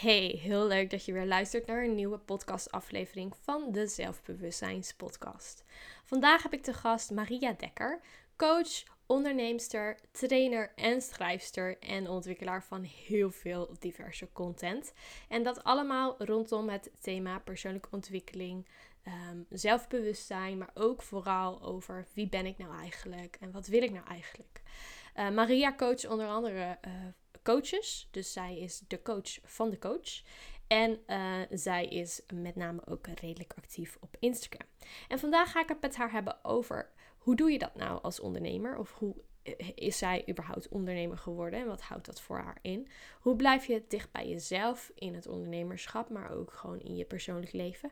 Hey, heel leuk dat je weer luistert naar een nieuwe podcastaflevering van de Zelfbewustzijnspodcast. Vandaag heb ik te gast Maria Dekker, coach, onderneemster, trainer en schrijfster en ontwikkelaar van heel veel diverse content. En dat allemaal rondom het thema persoonlijke ontwikkeling, um, zelfbewustzijn, maar ook vooral over wie ben ik nou eigenlijk en wat wil ik nou eigenlijk. Uh, Maria coach onder andere uh, coaches. Dus zij is de coach van de coach. En uh, zij is met name ook redelijk actief op Instagram. En vandaag ga ik het met haar hebben over hoe doe je dat nou als ondernemer? Of hoe is zij überhaupt ondernemer geworden en wat houdt dat voor haar in? Hoe blijf je dicht bij jezelf in het ondernemerschap, maar ook gewoon in je persoonlijk leven?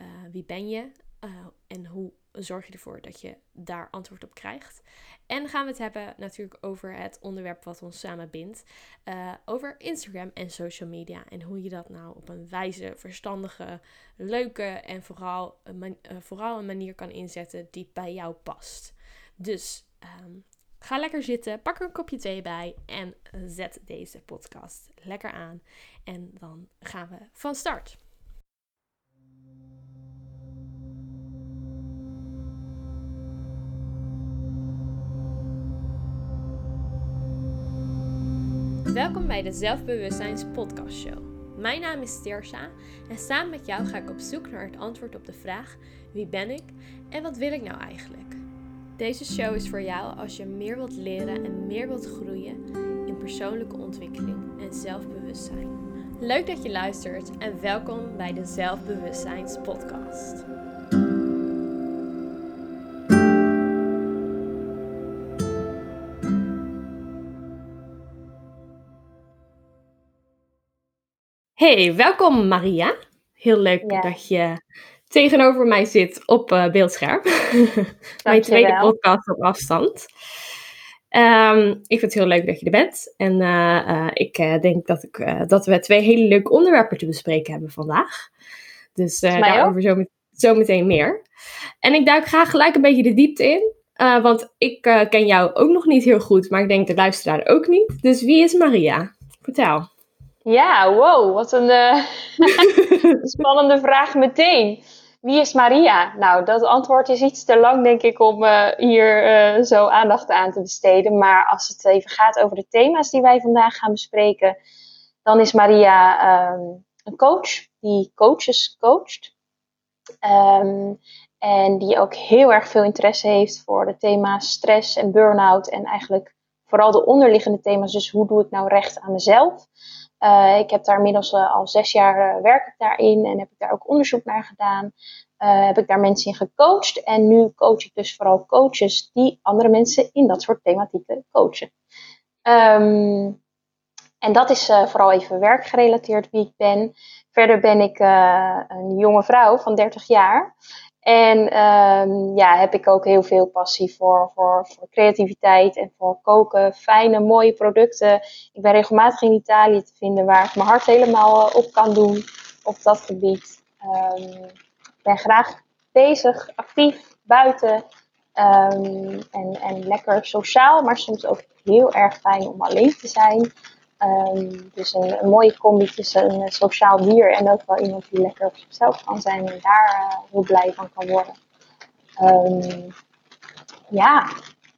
Uh, wie ben je uh, en hoe zorg je ervoor dat je daar antwoord op krijgt? En gaan we het hebben natuurlijk over het onderwerp wat ons samen bindt. Uh, over Instagram en social media. En hoe je dat nou op een wijze, verstandige, leuke en vooral een, uh, vooral een manier kan inzetten die bij jou past. Dus um, ga lekker zitten, pak er een kopje thee bij en zet deze podcast lekker aan. En dan gaan we van start. Welkom bij de Zelfbewustzijns Podcast Show. Mijn naam is Stersa en samen met jou ga ik op zoek naar het antwoord op de vraag: wie ben ik en wat wil ik nou eigenlijk? Deze show is voor jou als je meer wilt leren en meer wilt groeien in persoonlijke ontwikkeling en zelfbewustzijn. Leuk dat je luistert en welkom bij de Zelfbewustzijns Podcast. Hey, welkom Maria. Heel leuk dat je tegenover mij zit op uh, beeldscherm. Mijn tweede podcast op afstand. Um, ik vind het heel leuk dat je er bent. En uh, uh, ik denk dat, ik, dat we twee hele leuke onderwerpen te bespreken hebben vandaag. Dus daarover zo, met, zo, meteen meer. En ik duik graag gelijk een beetje de diepte in. want ik ken jou ook nog niet heel goed, maar ik denk de luisteraar ook niet. Dus wie is Maria? Vertel. Ja, wow, wat een uh, spannende vraag meteen. Wie is Maria? Nou, dat antwoord is iets te lang, denk ik, om uh, hier uh, zo aandacht aan te besteden. Maar als het even gaat over de thema's die wij vandaag gaan bespreken, dan is Maria um, een coach die coaches coacht. Um, en die ook heel erg veel interesse heeft voor de thema's stress en burn-out. En eigenlijk vooral de onderliggende thema's. Dus hoe doe ik nou recht aan mezelf? Uh, ik heb daar inmiddels uh, al zes jaar uh, werk ik daarin en heb ik daar ook onderzoek naar gedaan. heb ik daar mensen in gecoacht en nu coach ik dus vooral coaches die andere mensen in dat soort thematieken coachen. Um, en dat is vooral even werkgerelateerd wie ik ben. Verder ben ik een jonge vrouw van 30 jaar. En um, ja, heb ik ook heel veel passie voor, voor, voor creativiteit en voor koken. Fijne, mooie producten. Ik ben regelmatig in Italië te vinden waar ik mijn hart helemaal eh, op kan doen op dat gebied. Ik ben graag bezig, actief, buiten. Um, en, en lekker sociaal, maar soms ook heel erg fijn om alleen te zijn. Um, dus een, een, mooie combi tussen een sociaal dier en ook wel iemand die lekker op zichzelf kan zijn en daar uh, heel blij van kan worden. Um, ja,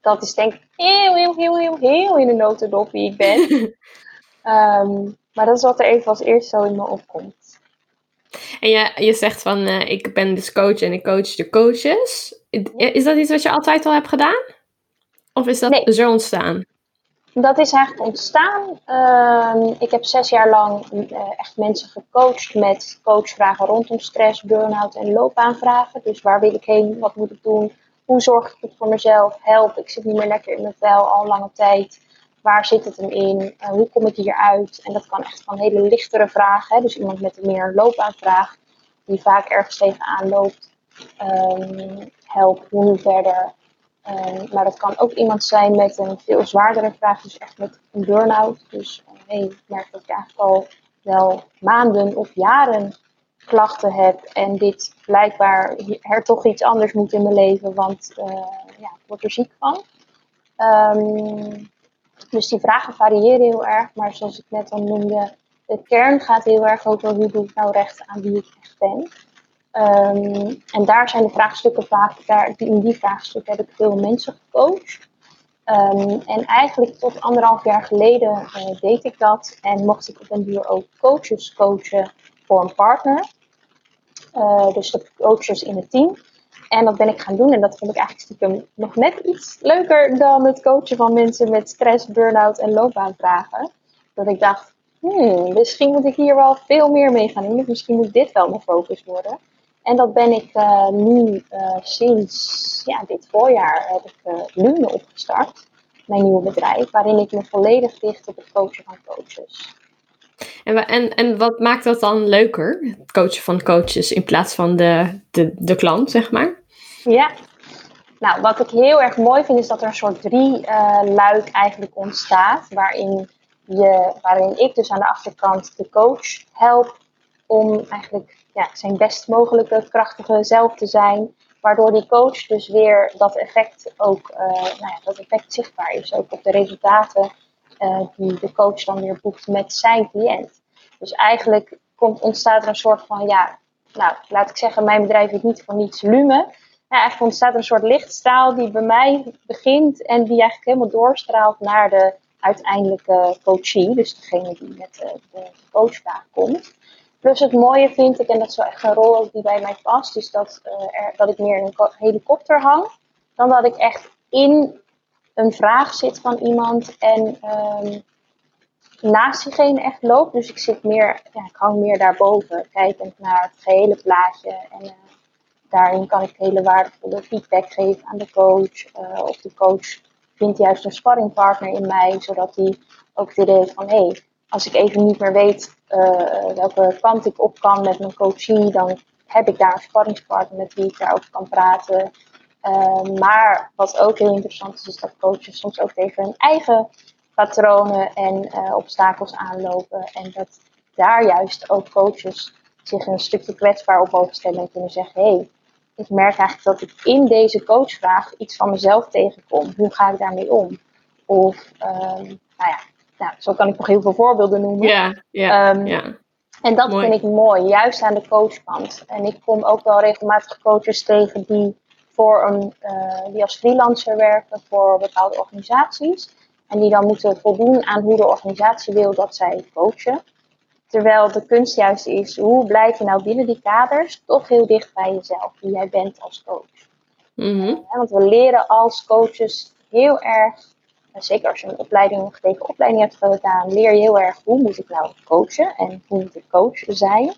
dat is denk ik heel, heel, heel, heel, heel in de notendop wie ik ben. um, maar dat is wat er even als eerste zo in me opkomt. En je, je zegt van, uh, ik ben dus coach en ik coach de coaches. Is dat iets wat je altijd al hebt gedaan? Of is dat nee. zo ontstaan? Dat is eigenlijk ontstaan. Uh, ik heb zes jaar lang uh, echt mensen gecoacht met coachvragen rondom stress, burn-out en loopbaanvragen. Dus waar wil ik heen? Wat moet ik doen? Hoe zorg ik goed voor mezelf? Help, ik zit niet meer lekker in mijn vel al lange tijd. Waar zit het hem in? Uh, hoe kom ik hieruit? En dat kan echt van hele lichtere vragen. Hè? Dus iemand met een meer loopbaanvraag, die vaak ergens tegenaan loopt. Um, help, hoe verder? Maar dat kan ook iemand zijn met een veel zwaardere vraag, dus echt met een burn-out. Dus uh, ik merk dat ik eigenlijk al wel maanden of jaren klachten heb en dit blijkbaar er toch iets anders moet in mijn leven, want uh, ja, ik word er ziek van. Um, dus die vragen variëren heel erg, maar zoals ik net al noemde, de kern gaat heel erg over hoe doe ik nou recht aan wie ik echt ben. Ehm, en daar zijn de vraagstukken vaak, daar, in die vraagstukken heb ik veel mensen gecoacht. Ehm, en eigenlijk tot anderhalf jaar geleden uh, deed ik dat en mocht ik op een duur ook coaches coachen voor een partner. Uh, dus de coaches in het team. En dat ben ik gaan doen en dat vond ik eigenlijk stiekem nog net iets leuker dan het coachen van mensen met stress, burn-out en loopbaanvragen. Dat ik dacht, hmm, misschien moet ik hier wel veel meer mee gaan doen. Misschien moet dit wel mijn focus worden. En dat ben ik uh, nu uh, sinds ja, dit voorjaar heb ik uh, Lune opgestart. Mijn nieuwe bedrijf, waarin ik me volledig richt op het coachen van coaches. En, en, en wat maakt dat dan leuker, het coachen van coaches, in plaats van de, de, de klant, zeg maar? Ja, nou wat ik heel erg mooi vind is dat er een soort drie luik eigenlijk ontstaat, waarin, je, waarin ik dus aan de achterkant de coach help om eigenlijk ja, zijn best mogelijke krachtige zelf te zijn. Waardoor die coach dus weer dat effect ook, uh, nou ja, dat effect zichtbaar is. Ook op de resultaten uh, die de coach dan weer boekt met zijn cliënt. Dus eigenlijk komt, ontstaat er een soort van, ja, nou laat ik zeggen, mijn bedrijf is niet voor niets lumen. Ja, eigenlijk ontstaat er een soort lichtstraal die bij mij begint en die eigenlijk helemaal doorstraalt naar de uiteindelijke coachie. Dus degene die met de, de coachvraag komt. Plus het mooie vind ik, en dat is wel echt een rol die bij mij past, is dat, er, dat ik meer in een helikopter hang, dan dat ik echt in een vraag zit van iemand en um, naast diegene echt loop. Dus ik zit meer, ja, ik hang meer daarboven, kijkend naar het gehele plaatje. En uh, daarin kan ik hele waardevolle feedback geven aan de coach. Uh, of de coach vindt juist een sparringpartner in mij, zodat hij ook weer heeft van hé, hey, als ik even niet meer weet uh, welke kant ik op kan met mijn coachie, dan heb ik daar een sparringspartner met wie ik daarover kan praten. Uh, maar wat ook heel interessant is, is dat coaches soms ook tegen hun eigen patronen en uh, obstakels aanlopen. En dat daar juist ook coaches zich een stukje kwetsbaar op openstellen en kunnen zeggen: hé, hey, ik merk eigenlijk dat ik in deze coachvraag iets van mezelf tegenkom. Hoe ga ik daarmee om? Of, um, nou ja, nou, zo kan ik nog heel veel voorbeelden noemen. Ja, ja, um, ja. En dat mooi. vind ik mooi, juist aan de coachkant. En ik kom ook wel regelmatig coaches tegen die, voor een, uh, die als freelancer werken voor bepaalde organisaties. En die dan moeten voldoen aan hoe de organisatie wil dat zij coachen. Terwijl de kunst juist is, hoe blijf je nou binnen die kaders toch heel dicht bij jezelf, wie jij bent als coach. Mm-hmm. Uh, want we leren als coaches heel erg zeker als je een opleiding, een gedegen opleiding hebt gedaan, leer je heel erg hoe moet ik nou coachen en hoe moet ik coach zijn.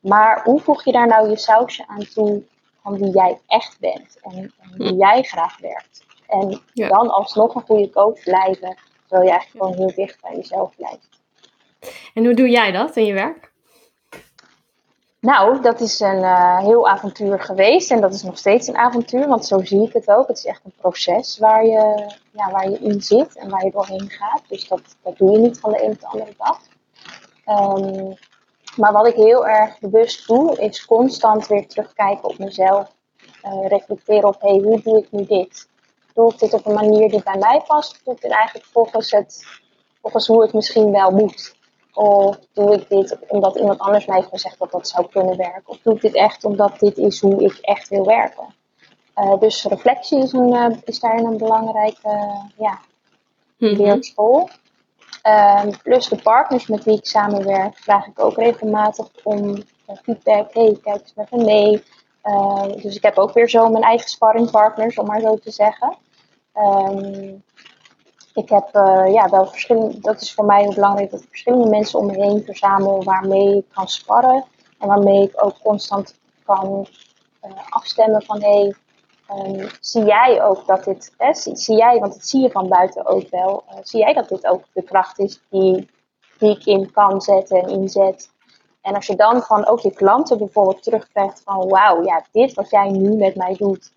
Maar hoe voeg je daar nou je sausje aan toe van wie jij echt bent en, en wie jij graag werkt. En ja. dan alsnog een goede coach blijven, terwijl je eigenlijk gewoon heel dicht bij jezelf blijft. En hoe doe jij dat in je werk? Nou, dat is een uh, heel avontuur geweest en dat is nog steeds een avontuur, want zo zie ik het ook. Het is echt een proces waar je, ja, waar je in zit en waar je doorheen gaat. Dus dat, dat doe je niet van de een op de andere dag. Um, maar wat ik heel erg bewust doe, is constant weer terugkijken op mezelf. Uh, reflecteren op, hey, hoe doe ik nu dit? Doe ik dit op een manier die bij mij past? Of doe ik dit eigenlijk volgens, het, volgens hoe het misschien wel moet? Of doe ik dit omdat iemand anders mij heeft gezegd dat dat zou kunnen werken? Of doe ik dit echt omdat dit is hoe ik echt wil werken? Uh, dus reflectie is, een, uh, is daarin een belangrijke uh, ja, Mhm. Um, plus de partners met wie ik samenwerk, vraag ik ook regelmatig om feedback. Hey, kijk eens met me mee. dus ik heb ook weer zo mijn eigen sparringpartners, om maar zo te zeggen. Um, ik heb uh, ja, wel verschillende, dat is voor mij heel belangrijk dat ik verschillende mensen om me heen verzamel waarmee ik kan sparren. En waarmee ik ook constant kan uh, afstemmen van hé, hey, um, zie jij ook dat dit, hè, zie, jij, want dat zie je van buiten ook wel, uh, zie jij dat dit ook de kracht is die, die ik in kan zetten en inzet. En als je dan van ook je klanten bijvoorbeeld terugkrijgt van wauw, ja, dit wat jij nu met mij doet,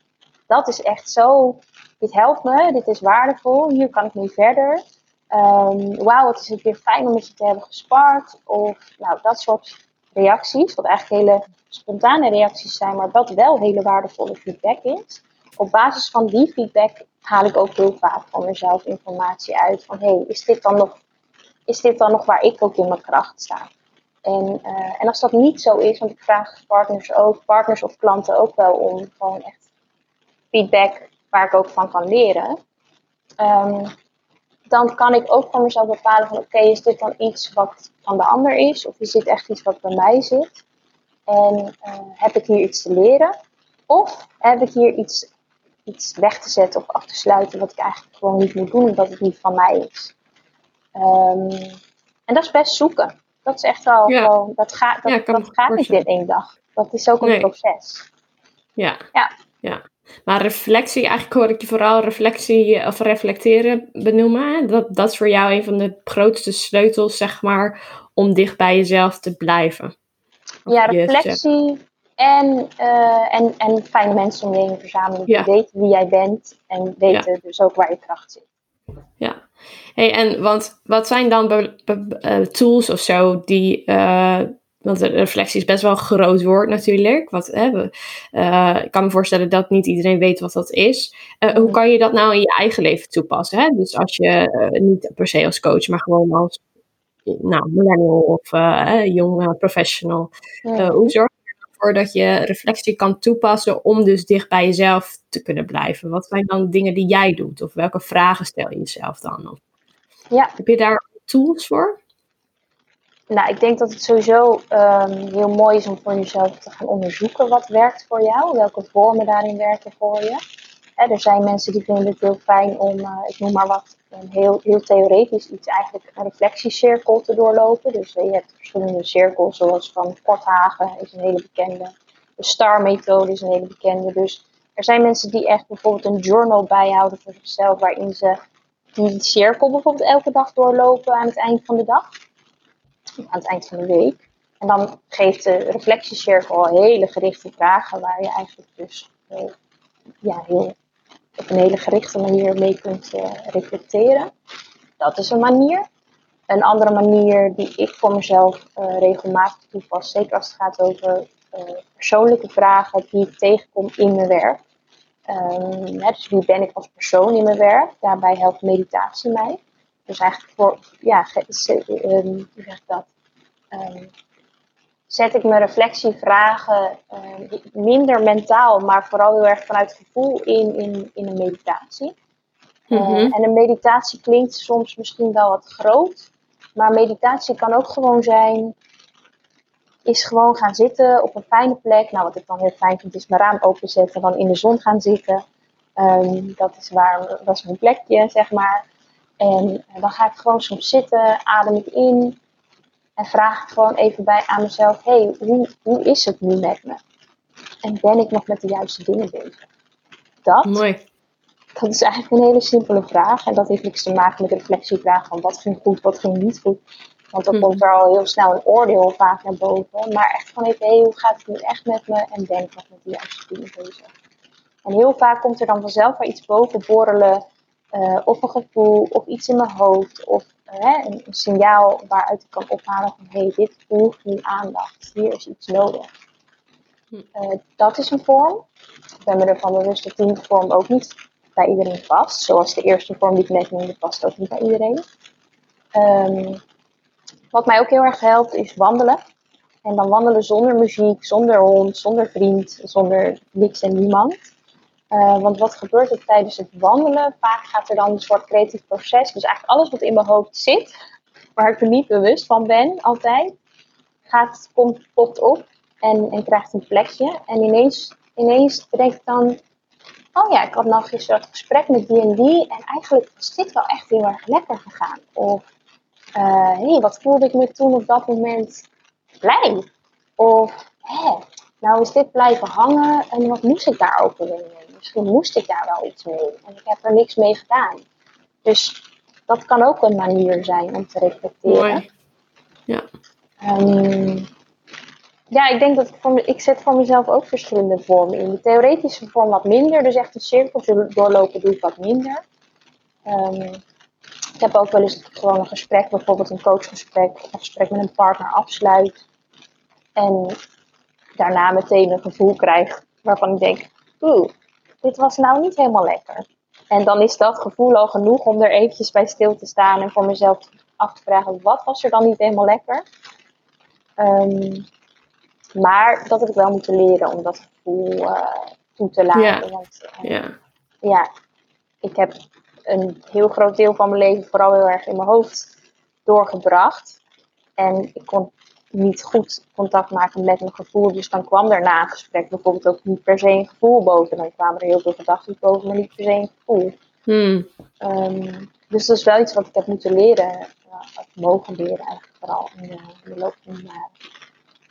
dat is echt zo dit helpt me, dit is waardevol, hier kan ik mee verder. Um, Wauw, wat is het weer fijn om met je te hebben gespart. Of nou, dat soort reacties, wat eigenlijk hele spontane reacties zijn, maar wat wel hele waardevolle feedback is. Op basis van die feedback haal ik ook heel vaak van mezelf informatie uit van hey, is dit dan nog is dit dan nog waar ik ook in mijn kracht sta? En, uh, en als dat niet zo is, want ik vraag partners ook, partners of klanten ook wel om gewoon echt feedback waar ik ook van kan leren. Um, dan kan ik ook voor mezelf bepalen van oké, is dit dan iets wat van de ander is? Of is dit echt iets wat bij mij zit? En uh, heb ik hier iets te leren? Of heb ik hier iets, iets weg te zetten of af te sluiten wat ik eigenlijk gewoon niet moet doen omdat het niet van mij is? Um, en dat is best zoeken. Dat is echt wel Ja. gewoon, dat, gaat dat, Ja, gaat niet in één dag. Dat is ook een Nee. proces. Ja. Ja. ja. Maar reflectie, eigenlijk hoor ik je vooral reflectie of reflecteren benoemen. Dat, dat is voor jou een van de grootste sleutels, zeg maar, om dicht bij jezelf te blijven. Ja, reflectie en, eh, en, en fijne mensen om je heen verzamelen. Ja. Die weten wie jij bent en weten dus ook waar je kracht zit. Ja. Hey, en want wat zijn dan eh, tools of zo die. eh, want de reflectie is best wel een groot woord natuurlijk. Wat, hè, we- eh, ik kan me voorstellen dat niet iedereen weet wat dat is. Eh, hoe kan je dat nou in je eigen leven toepassen? Hè? Dus als je eh, niet per se als coach, maar gewoon als nou, millennial of jong professional. Hoe zorg je ervoor dat je reflectie kan toepassen om dus dicht bij jezelf te kunnen blijven? Wat zijn dan dingen die jij doet? Of welke vragen stel je jezelf dan? Of, Ja. Heb je daar tools voor? Nou, ik denk dat het sowieso ehm, heel mooi is om voor jezelf te gaan onderzoeken wat werkt voor jou. Welke vormen daarin werken voor je. Er zijn mensen die vinden het heel fijn om, eh, ik noem maar wat, een heel, heel theoretisch iets eigenlijk een reflectiecirkel te doorlopen. Dus eh, je hebt verschillende cirkels, zoals van Korthagen is een hele bekende. De STAR-methode is een hele bekende. Dus er zijn mensen die echt bijvoorbeeld een journal bijhouden voor zichzelf, waarin ze die cirkel bijvoorbeeld elke dag doorlopen aan het eind van de dag aan het eind van de week. En dan geeft de reflectiecirkel hele gerichte vragen waar je eigenlijk dus eh, ja, op een hele gerichte manier mee kunt eh, reflecteren. Dat is een manier. Een andere manier die ik voor mezelf eh, regelmatig toepas, zeker als het gaat over persoonlijke vragen die ik tegenkom in mijn werk. Hè, dus wie ben ik als persoon in mijn werk? Daarbij helpt meditatie mij. Dus eigenlijk voor, ja, ehm, hoe zeg ik dat? Ehm, zet ik mijn reflectievragen ehm, minder mentaal, maar vooral heel erg vanuit gevoel in, in, in een meditatie. Eh, Mhm. en een meditatie klinkt soms misschien wel wat groot, maar meditatie kan ook gewoon zijn, is gewoon gaan zitten op een fijne plek. Nou, wat ik dan heel fijn vind, is mijn raam openzetten, dan in de zon gaan zitten. Dat, is waar, dat is mijn plekje, zeg maar. En eh, dan ga ik gewoon soms zitten, adem ik in en vraag ik gewoon even bij aan mezelf: hey, hoe, hoe is het nu met me? En ben ik nog met de juiste dingen bezig? Dat, Mooi. dat is eigenlijk een hele simpele vraag. En dat heeft niks te maken met de reflectievraag van wat ging goed, wat ging niet goed. Want dan Mhm. komt er al heel snel een oordeel vaak naar boven. Maar echt gewoon even, hey, hoe gaat het nu echt met me? En ben ik nog met de juiste dingen bezig? En heel vaak komt er dan vanzelf wel iets boven borrelen. Eh, of een gevoel, of iets in mijn hoofd. Of een signaal waaruit ik kan ophalen van hé, hey, dit voelt nu aandacht. Hier is iets nodig. Hm. Eh, dat is een vorm. Ik ben me ervan bewust dat die vorm ook niet bij iedereen past. Zoals de eerste vorm die ik net noemde, past ook niet bij iedereen. Ehm, wat mij ook heel erg helpt is wandelen. En dan wandelen zonder muziek, zonder hond, zonder vriend, zonder niks en niemand. Eh, want wat gebeurt er tijdens het wandelen? Vaak gaat er dan een soort creatief proces. Dus eigenlijk alles wat in mijn hoofd zit, waar ik er niet bewust van ben altijd, gaat, komt, popt op en, en krijgt een plekje. En ineens, ineens bedenk ik dan, oh ja, ik had nou gisteren dat gesprek met die en die. En eigenlijk is dit wel echt heel erg lekker gegaan. Of, hé, hey, wat voelde ik me toen op dat moment blij? Of, hé, nou is dit blijven hangen en wat moest ik daar ook weer? Misschien moest ik daar wel iets mee en ik heb er niks mee gedaan. Dus dat kan ook een manier zijn om te reflecteren. Mooi. Ja. Ehm, ja, ik denk dat ik, voor ik zet voor mezelf ook verschillende vormen in. De theoretische vorm wat minder, dus echt een cirkel door- doorlopen doe ik wat minder. Ehm, ik heb ook wel eens gewoon een gesprek, bijvoorbeeld een coachgesprek, of een gesprek met een partner afsluit. En daarna meteen een gevoel krijg waarvan ik denk, oeh, dit was nou niet helemaal lekker. En dan is dat gevoel al genoeg om er eventjes bij stil te staan en voor mezelf af te vragen, wat was er dan niet helemaal lekker? Ehm, maar dat heb ik wel moeten leren om dat gevoel uh, toe te laten. Ja. Want uh, ja. ja, ik heb een heel groot deel van mijn leven vooral heel erg in mijn hoofd doorgebracht. En ik kon niet goed contact maken met mijn gevoel. Dus dan kwam er na een gesprek bijvoorbeeld ook niet per se een gevoel boven. Dan kwamen er heel veel gedachten boven, maar niet per se een gevoel. Hmm. Um, dus dat is wel iets wat ik heb moeten leren. Uh, of mogen leren eigenlijk vooral in de, in de loop van de jaren.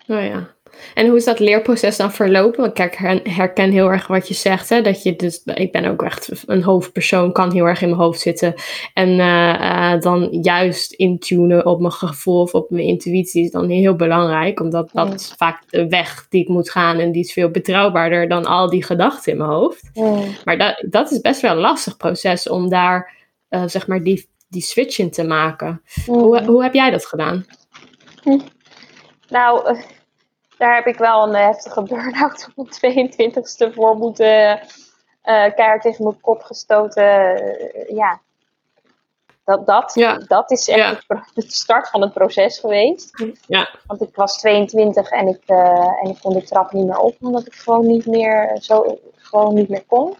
Oh ja. En hoe is dat leerproces dan verlopen? Want ik herken heel erg wat je zegt. Hè? Dat je dus, ik ben ook echt een hoofdpersoon, kan heel erg in mijn hoofd zitten. En uh, uh, dan juist intunen op mijn gevoel of op mijn intuïtie is dan heel belangrijk. Omdat dat is vaak de weg die ik moet gaan. En die is veel betrouwbaarder dan al die gedachten in mijn hoofd. Maar dat, dat is best wel een lastig proces om daar, uh, zeg maar, die, die switch in te maken. Hoe, hoe heb jij dat gedaan? Nou, uh, daar heb ik wel een heftige burn-out op mijn 22e voor moeten. Uh, keihard tegen mijn kop gestoten. Uh, ja. Dat, dat, ja. dat is echt ja. de start van het proces geweest. Ja. Want ik was 22 en ik, uh, en ik kon de trap niet meer op, omdat ik gewoon niet meer, zo, gewoon niet meer kon.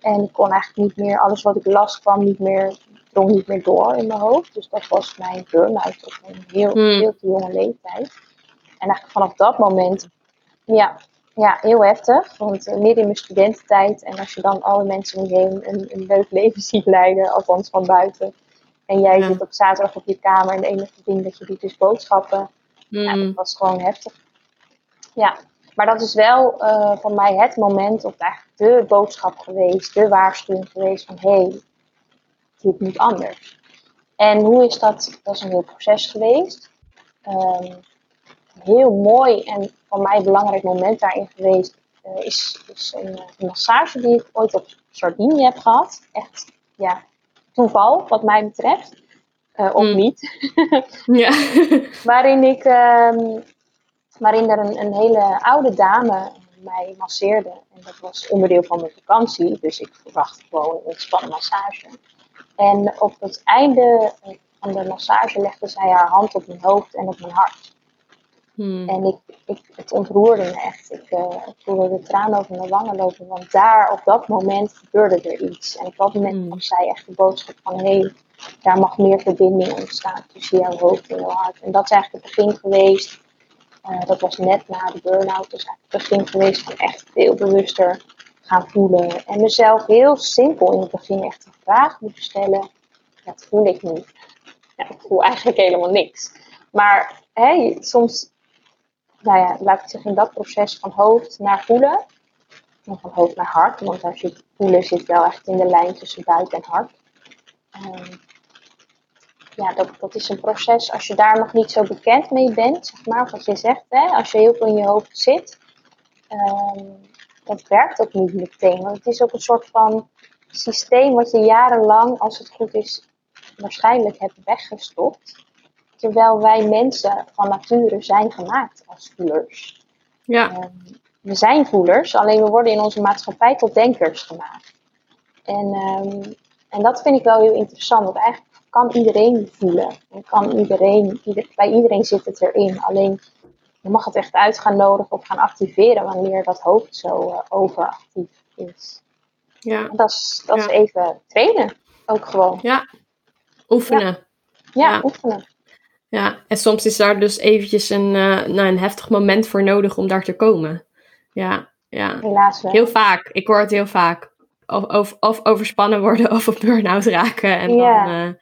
En ik kon eigenlijk niet meer, alles wat ik las kwam niet meer, drong niet meer door in mijn hoofd. Dus dat was mijn burn-out op een heel, Hmm. heel te jonge leeftijd. En eigenlijk vanaf dat moment, ja, ja heel heftig. Want uh, midden in mijn studententijd en als je dan alle mensen om je heen een, een leuk leven ziet leiden, althans van buiten. En jij Ja. zit op zaterdag op je kamer en de enige ding dat je doet is boodschappen. Ja, Mm. dat was gewoon heftig. Ja, maar dat is wel eh van mij het moment, of eigenlijk de boodschap geweest, de waarschuwing geweest van hé, hey, dit moet anders. En hoe is dat? Dat is een heel proces geweest. Ehm, heel mooi en voor mij belangrijk moment daarin geweest eh, is, is een, eh, een massage die ik ooit op Sardinië heb gehad. Echt, ja, toeval wat mij betreft. Eh, of Mm. niet. Ja. waarin ik, ehm, waarin er een, een hele oude dame mij masseerde. En dat was onderdeel van mijn vakantie, dus ik verwacht gewoon een ontspannen massage. En op het einde van de massage legde zij haar hand op mijn hoofd en op mijn hart. Hmm. En ik, ik, het ontroerde me echt. Ik, eh, ik voelde de tranen over mijn wangen lopen, want daar op dat moment gebeurde er iets. En op dat moment Mm. gaf zij echt de boodschap van hé, hey, daar mag meer verbinding ontstaan tussen jouw hoofd en jouw hart. En dat is eigenlijk het begin geweest. eh, dat was net na de burn-out, dus eigenlijk het begin geweest van echt veel bewuster gaan voelen. En mezelf heel simpel in het begin echt een vraag moeten stellen. Dat voel ik niet. Ja, ik voel eigenlijk helemaal niks. Maar hey, soms nou ja, laat ik zeggen, in dat proces van hoofd naar voelen. En van hoofd naar hart. Want als je voelen zit wel echt in de lijn tussen buik en hart. Ehm, ja, dat, dat is een proces. Als je daar nog niet zo bekend mee bent, zeg maar, wat je zegt, hè, als je heel veel in je hoofd zit, ehm, dat werkt ook niet meteen. Want het is ook een soort van systeem wat je jarenlang, als het goed is, waarschijnlijk hebt weggestopt. Terwijl wij mensen van nature zijn gemaakt als voelers. Ja. Ehm, we zijn voelers, alleen we worden in onze maatschappij tot denkers gemaakt. En, ehm, en dat vind ik wel heel interessant, want eigenlijk kan iedereen voelen. En kan iedereen, ieder, bij iedereen zit het erin. Alleen je mag het echt uit gaan nodigen of gaan activeren wanneer dat hoofd zo eh, overactief is. Ja. Dat is, dat is even trainen, ook gewoon. Ja. Oefenen. Ja, Ja. oefenen. Ja, en soms is daar dus eventjes een, eh, nou, een heftig moment voor nodig om daar te komen. Ja, ja. Helaas wel. Heel vaak. Ik hoor het heel vaak. Of, of, of overspannen worden of op burn-out raken. En Ja. dan, eh,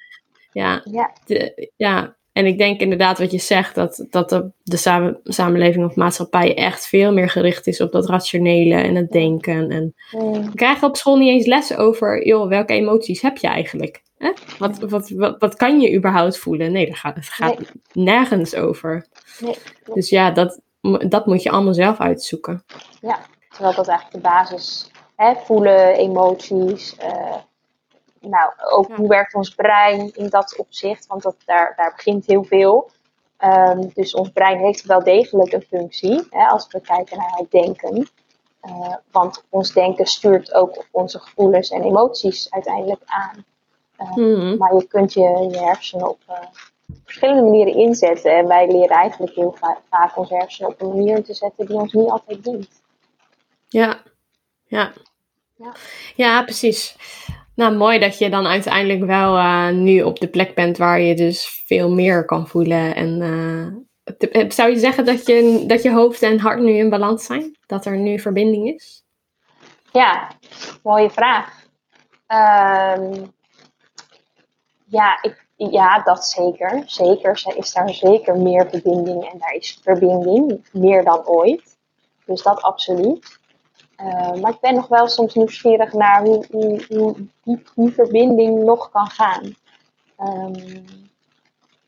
ja, Ja, de- ja. En ik denk inderdaad wat je zegt, dat, dat de, de samen, samenleving of maatschappij echt veel meer gericht is op dat rationele en het denken. En mm, we krijgen op school niet eens lessen over, joh, welke emoties heb je eigenlijk? Hè? Wat, wat, wat, wat kan je überhaupt voelen? Nee, daar gaat, het gaat nergens over. nee. Dus ja, dat, dat moet je allemaal zelf uitzoeken. Ja, terwijl dat eigenlijk de basis hè, voelen, emoties. eh, nou, ook Ja. hoe werkt ons brein in dat opzicht, want dat, daar, daar begint heel veel. Ehm, dus ons brein heeft wel degelijk een functie hè, als we kijken naar het denken. Eh, want ons denken stuurt ook op onze gevoelens en emoties uiteindelijk aan. Mhm. Maar je kunt je, je hersenen op, eh, verschillende manieren inzetten. En wij leren eigenlijk heel vaak onze hersenen op een manier te zetten die ons niet altijd dient. Ja, ja. Ja, ja precies. Nou, mooi dat je dan uiteindelijk wel uh, nu op de plek bent waar je dus veel meer kan voelen. En zou je zeggen dat je, dat je hoofd en hart nu in balans zijn? Dat er nu verbinding is? Ja, mooie vraag. Um, ja, ik, ja, dat zeker. Zeker is daar zeker meer verbinding en daar is verbinding meer dan ooit. Dus dat absoluut. Uh, maar ik ben nog wel soms nieuwsgierig naar hoe, hoe, diep die verbinding nog kan gaan. Um,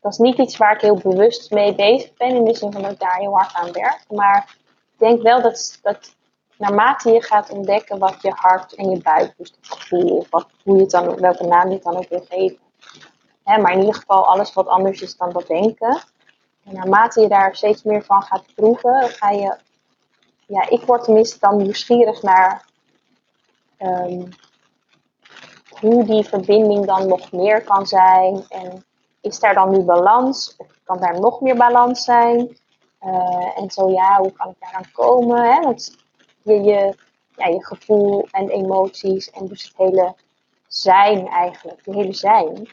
dat is niet iets waar ik heel bewust mee bezig ben, in de zin van dat ik daar heel hard aan werk. Maar ik denk wel dat, dat naarmate je gaat ontdekken wat je hart en je buik, dus het gevoel, wat, hoe je dan, welke naam je het dan ook wil geven. Hè, maar in ieder geval alles wat anders is dan dat denken. En naarmate je daar steeds meer van gaat proeven, ga je, ja, ik word tenminste dan nieuwsgierig naar um, hoe die verbinding dan nog meer kan zijn. En is daar dan nu balans? Of kan daar nog meer balans zijn? Uh, en zo ja, hoe kan ik daar aan komen? Hè? Je, je, ja, je gevoel en emoties en dus het hele zijn eigenlijk, je hele zijn.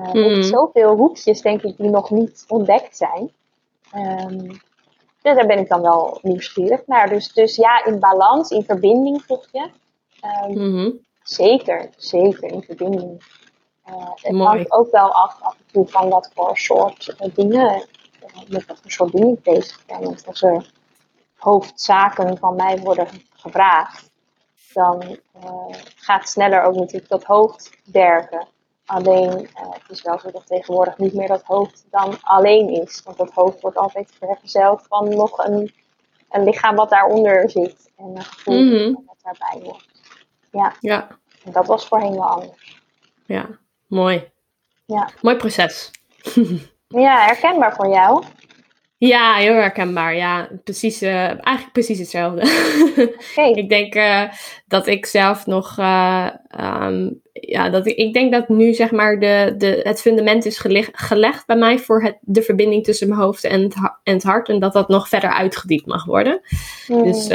Uh, mm. zoveel hoekjes, denk ik, die nog niet ontdekt zijn. Um, dus daar ben ik dan wel nieuwsgierig naar. Dus, dus ja, in balans, in verbinding vroeg je. Um, mm Zeker, zeker in verbinding. Uh, het hangt ook wel af, af en toe van wat voor soort uh, dingen, met wat voor soort dingen ik bezig ben. Want als er hoofdzaken van mij worden gevraagd, dan gaat sneller ook natuurlijk dat hoofd werken. Alleen uh, het is wel zo dat tegenwoordig niet meer dat hoofd dan alleen is. Want dat hoofd wordt altijd vergezeld van nog een, een lichaam wat daaronder zit. En een gevoel mm -hmm. wat daarbij hoort. Ja. ja. En dat was voorheen wel anders. Ja, mooi. Ja. Mooi proces. ja, herkenbaar voor jou. Ja, heel herkenbaar. Ja, precies, uh, eigenlijk precies hetzelfde. Okay. ik denk uh, dat ik zelf nog, uh, um, ja, dat ik, ik denk dat nu zeg maar de, de, het fundament is geleg, gelegd bij mij voor het, de verbinding tussen mijn hoofd en het, en het hart. En dat dat nog verder uitgediept mag worden. Mm. Dus,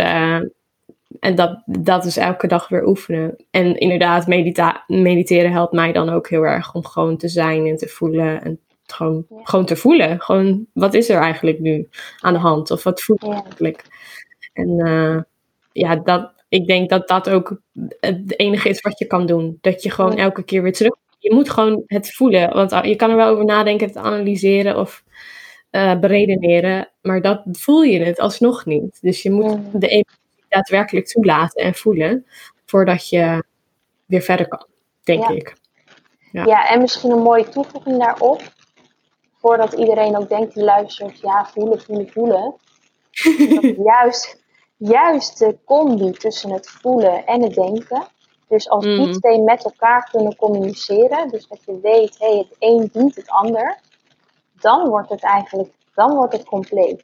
en dat, dat is elke dag weer oefenen. En inderdaad, medita mediteren helpt mij dan ook heel erg om gewoon te zijn en te voelen en gewoon, gewoon te voelen. Gewoon, wat is er eigenlijk nu aan de hand? Of wat voel ik eigenlijk? En uh, ja, dat, ik denk dat dat ook het enige is wat je kan doen. Dat je gewoon elke keer weer terug... Je moet gewoon het voelen. Want je kan er wel over nadenken, het analyseren of uh, beredeneren. Maar dat voel je het alsnog niet. Dus je moet de emotie daadwerkelijk toelaten en voelen. Voordat je weer verder kan, denk ik. Ja. ja, en misschien een mooie toevoeging daarop voordat iedereen ook denkt die luistert, ja, voelen, voelen, voelen. juist, juist de combi tussen het voelen en het denken. Dus als die mhm. twee met elkaar kunnen communiceren, dus dat je weet, hé, hey, het een dient het ander, dan wordt het eigenlijk, dan wordt het compleet.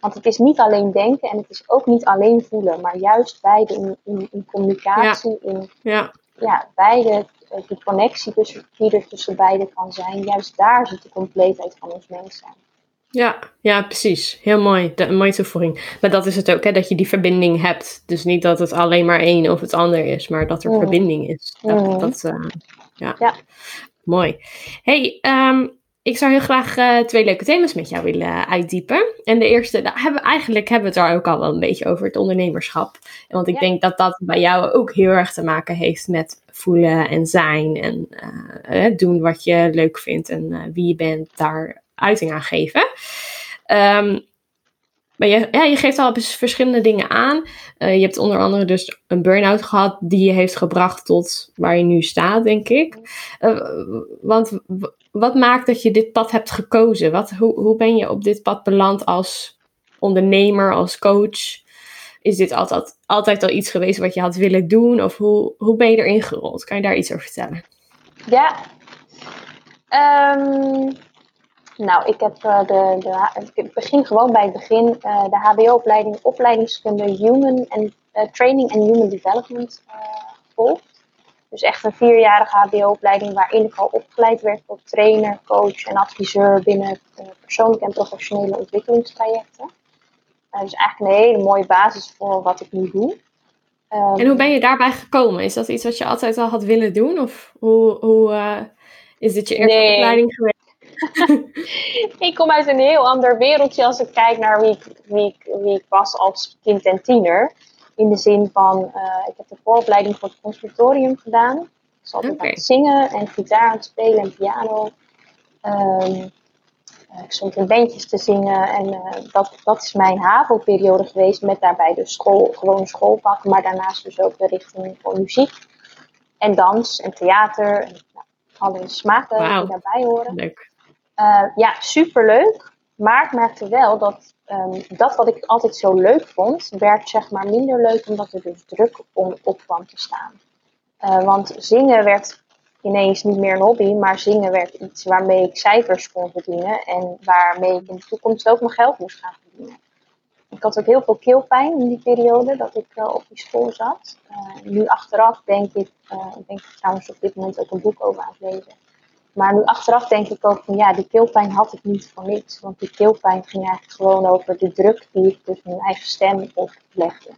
Want het is niet alleen denken en het is ook niet alleen voelen, maar juist beide in, in, in communicatie, in ja. Ja, beide eh, de connectie tussen, die er tussen beiden kan zijn, juist daar zit de compleetheid van ons mens zijn. Ja, ja, precies. Heel mooi. De, een mooie toevoeging. Maar dat is het ook, hè, dat je die verbinding hebt. Dus niet dat het alleen maar één of het ander is, maar dat er mm. verbinding is. Dat, mm. dat uh, ja. ja. Mooi. Hey, um, ik zou heel graag uh, twee leuke thema's met jou willen uitdiepen. En de eerste, daar hebben, eigenlijk hebben we het er ook al wel een beetje over, het ondernemerschap. Want ik denk dat dat bij jou ook heel erg te maken heeft met voelen en zijn. En uh, doen wat je leuk vindt en wie je bent, daar uiting aan geven. Um, maar je, ja, je geeft al verschillende dingen aan. Uh, je hebt onder andere dus een burn-out gehad die je heeft gebracht tot waar je nu staat, denk ik. Uh, want wat maakt dat je dit pad hebt gekozen? Wat, hoe, hoe ben je op dit pad beland als ondernemer, als coach? Is dit altijd, altijd al iets geweest wat je had willen doen? Of hoe, hoe ben je erin gerold? Kan je daar iets over vertellen? Ja, um, nou, ik heb uh, de, de, ik begin gewoon bij het begin uh, de HBO-opleiding opleidingskunde Human and, uh, Training and Human Development gevolgd. Dus echt een vierjarige HBO-opleiding waarin ik al opgeleid werd tot trainer, coach en adviseur binnen persoonlijke en professionele ontwikkelingstrajecten. Dus eigenlijk een hele mooie basis voor wat ik nu doe. En hoe ben je daarbij gekomen? Is dat iets wat je altijd al had willen doen? Of hoe, hoe is dit je eerste nee. opleiding geweest? ik kom uit een heel ander wereldje als ik kijk naar wie ik, wie ik, wie ik was als kind en tiener. In de zin van, uh, ik heb de vooropleiding voor het conservatorium gedaan. Ik altijd okay. aan het zingen en gitaar aan het spelen en piano. Um, uh, ik stond in bandjes te zingen en uh, dat, dat is mijn HAVO-periode geweest. Met daarbij dus school, gewoon schoolvak, maar daarnaast dus ook de richting voor muziek. En dans en theater en nou, alle smaken wow. die daarbij horen. Leuk. Uh, ja, superleuk. Maar ik merkte wel dat um, dat wat ik altijd zo leuk vond, werd zeg maar minder leuk omdat er dus druk om, op kwam te staan. Uh, want zingen werd ineens niet meer een hobby, maar zingen werd iets waarmee ik cijfers kon verdienen en waarmee ik in de toekomst ook mijn geld moest gaan verdienen. Ik had ook heel veel keelpijn in die periode dat ik uh, op die school zat. Nu achteraf denk ik, ik denk trouwens op dit moment ook een boek over aan het lezen maar nu achteraf denk ik ook van ja, die keelpijn had ik niet voor niks. Want die keelpijn ging eigenlijk gewoon over de druk die ik dus mijn eigen stem oplegde.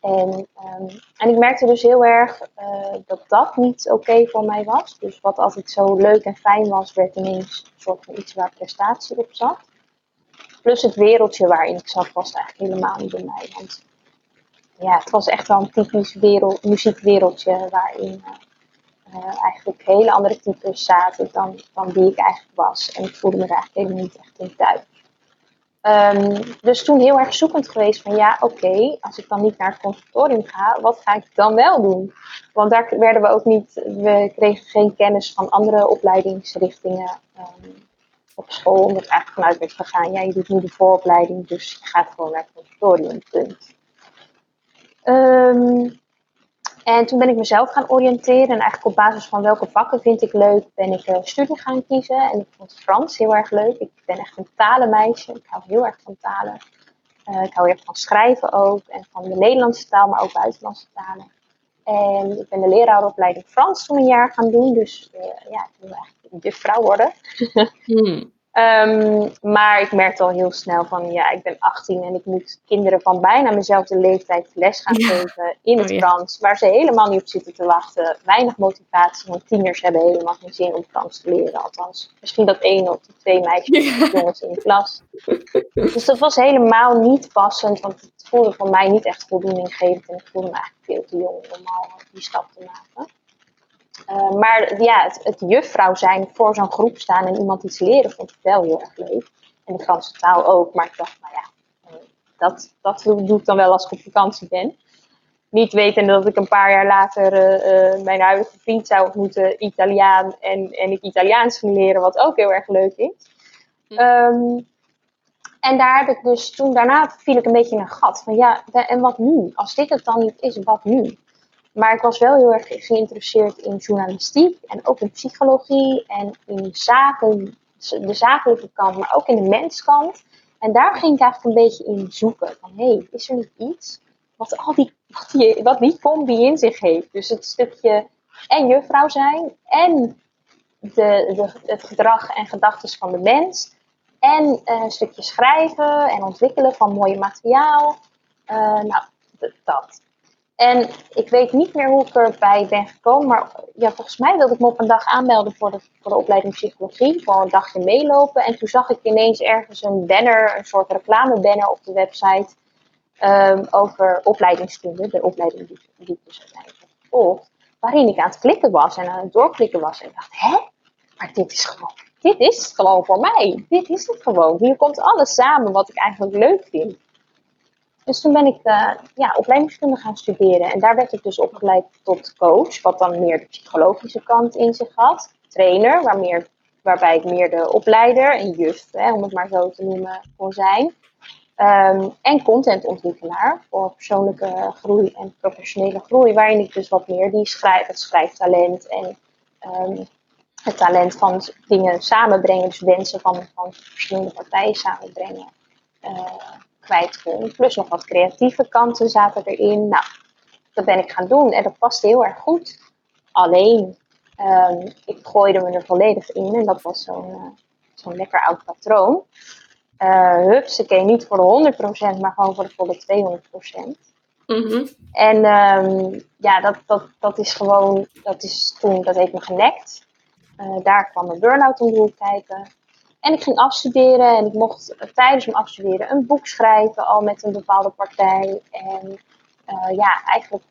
En, um, en ik merkte dus heel erg uh, dat dat niet oké voor mij was. Dus wat altijd zo leuk en fijn was, werd ineens een soort van iets waar prestatie op zat. Plus het wereldje waarin ik zat was eigenlijk helemaal niet bij mij. Want ja, het was echt wel een typisch wereld, muziekwereldje waarin uh, uh, eigenlijk hele andere types zaten dan, dan wie ik eigenlijk was. En ik voelde me daar eigenlijk helemaal niet echt in thuis. Um, dus toen heel erg zoekend geweest van ja, oké, als ik dan niet naar het conservatorium ga, wat ga ik dan wel doen? Want daar werden we ook niet, we kregen geen kennis van andere opleidingsrichtingen um, op school. Omdat eigenlijk vanuit werd gegaan, ja, je doet nu de vooropleiding, dus je gaat gewoon naar het conservatorium, punt. Um, en toen ben ik mezelf gaan oriënteren. En eigenlijk op basis van welke vakken vind ik leuk, ben ik uh, studie gaan kiezen. En ik vond Frans heel erg leuk. Ik ben echt een talenmeisje. Ik hou heel erg van talen. Uh, ik hou heel erg van schrijven ook. En van de Nederlandse taal, maar ook buitenlandse talen. En ik ben de leraaropleiding Frans toen een jaar gaan doen. Dus uh, ja, ik wil eigenlijk juffrouw worden. hmm. Um, maar ik merkte al heel snel van, ja, ik ben 18 en ik moet kinderen van bijna mijnzelfde leeftijd les gaan geven in het oh, Frans, waar ze helemaal niet op zitten te wachten. Weinig motivatie, want tieners hebben helemaal geen zin om Frans te leren. Althans, misschien dat één of twee meisjes of jongens in de klas. Dus dat was helemaal niet passend, want het voelde voor mij niet echt voldoeninggevend en ik voelde me eigenlijk veel te jong om al die stap te maken. Uh, maar ja, het, het juffrouw zijn, voor zo'n groep staan en iemand iets leren, vond ik wel heel erg leuk. En de Franse taal ook. Maar ik dacht, nou ja, eh, dat, dat doe ik dan wel als ik op vakantie ben. Niet wetende dat ik een paar jaar later uh, uh, mijn huidige vriend zou ontmoeten, Italiaan, en, en ik Italiaans ging leren, wat ook heel erg leuk is. Hm. Um, en daar heb ik dus toen daarna viel ik een beetje in een gat. Van ja, en wat nu? Als dit het dan niet is, wat nu? Maar ik was wel heel erg geïnteresseerd in journalistiek en ook in psychologie en in zaken, de zakelijke kant, maar ook in de menskant. En daar ging ik eigenlijk een beetje in zoeken. Van hé, hey, is er niet iets wat, al die, wat, die, wat die combi in zich heeft? Dus het stukje en juffrouw zijn en de, de, het gedrag en gedachten van de mens. En uh, een stukje schrijven en ontwikkelen van mooi materiaal. Uh, nou, dat. En ik weet niet meer hoe ik erbij ben gekomen, maar ja, volgens mij wilde ik me op een dag aanmelden voor de, voor de opleiding psychologie, voor een dagje meelopen. En toen zag ik ineens ergens een banner, een soort reclamebanner op de website um, over opleidingskunde, de opleiding die, die ik dus uiteindelijk gevolgd, waarin ik aan het klikken was en aan het doorklikken was. En dacht, hè? Maar dit is gewoon, dit is gewoon voor mij. Dit is het gewoon. Hier komt alles samen wat ik eigenlijk leuk vind. Dus toen ben ik uh, ja, opleidingskunde gaan studeren. En daar werd ik dus opgeleid tot coach, wat dan meer de psychologische kant in zich had. Trainer, waar meer, waarbij ik meer de opleider en juf, hè, om het maar zo te noemen, kon zijn. Um, en contentontwikkelaar voor persoonlijke groei en professionele groei, waarin ik dus wat meer die schrijf, het schrijftalent en um, het talent van dingen samenbrengen, dus wensen van, van verschillende partijen samenbrengen. Uh, kwijt kon. Plus nog wat creatieve kanten zaten erin. Nou, dat ben ik gaan doen en dat past heel erg goed. Alleen, ehm, ik gooide me er volledig in en dat was zo'n uh, zo'n lekker oud patroon. Uh, hupsakee, niet voor de 100%, maar gewoon voor de volle 200%. Mm En um, ja, dat, dat, dat is gewoon, dat is toen, dat heeft me genekt. Uh, daar kwam mijn burn-out om kijken. En ik ging afstuderen en ik mocht tijdens mijn afstuderen een boek schrijven, al met een bepaalde partij. En uh, ja, eigenlijk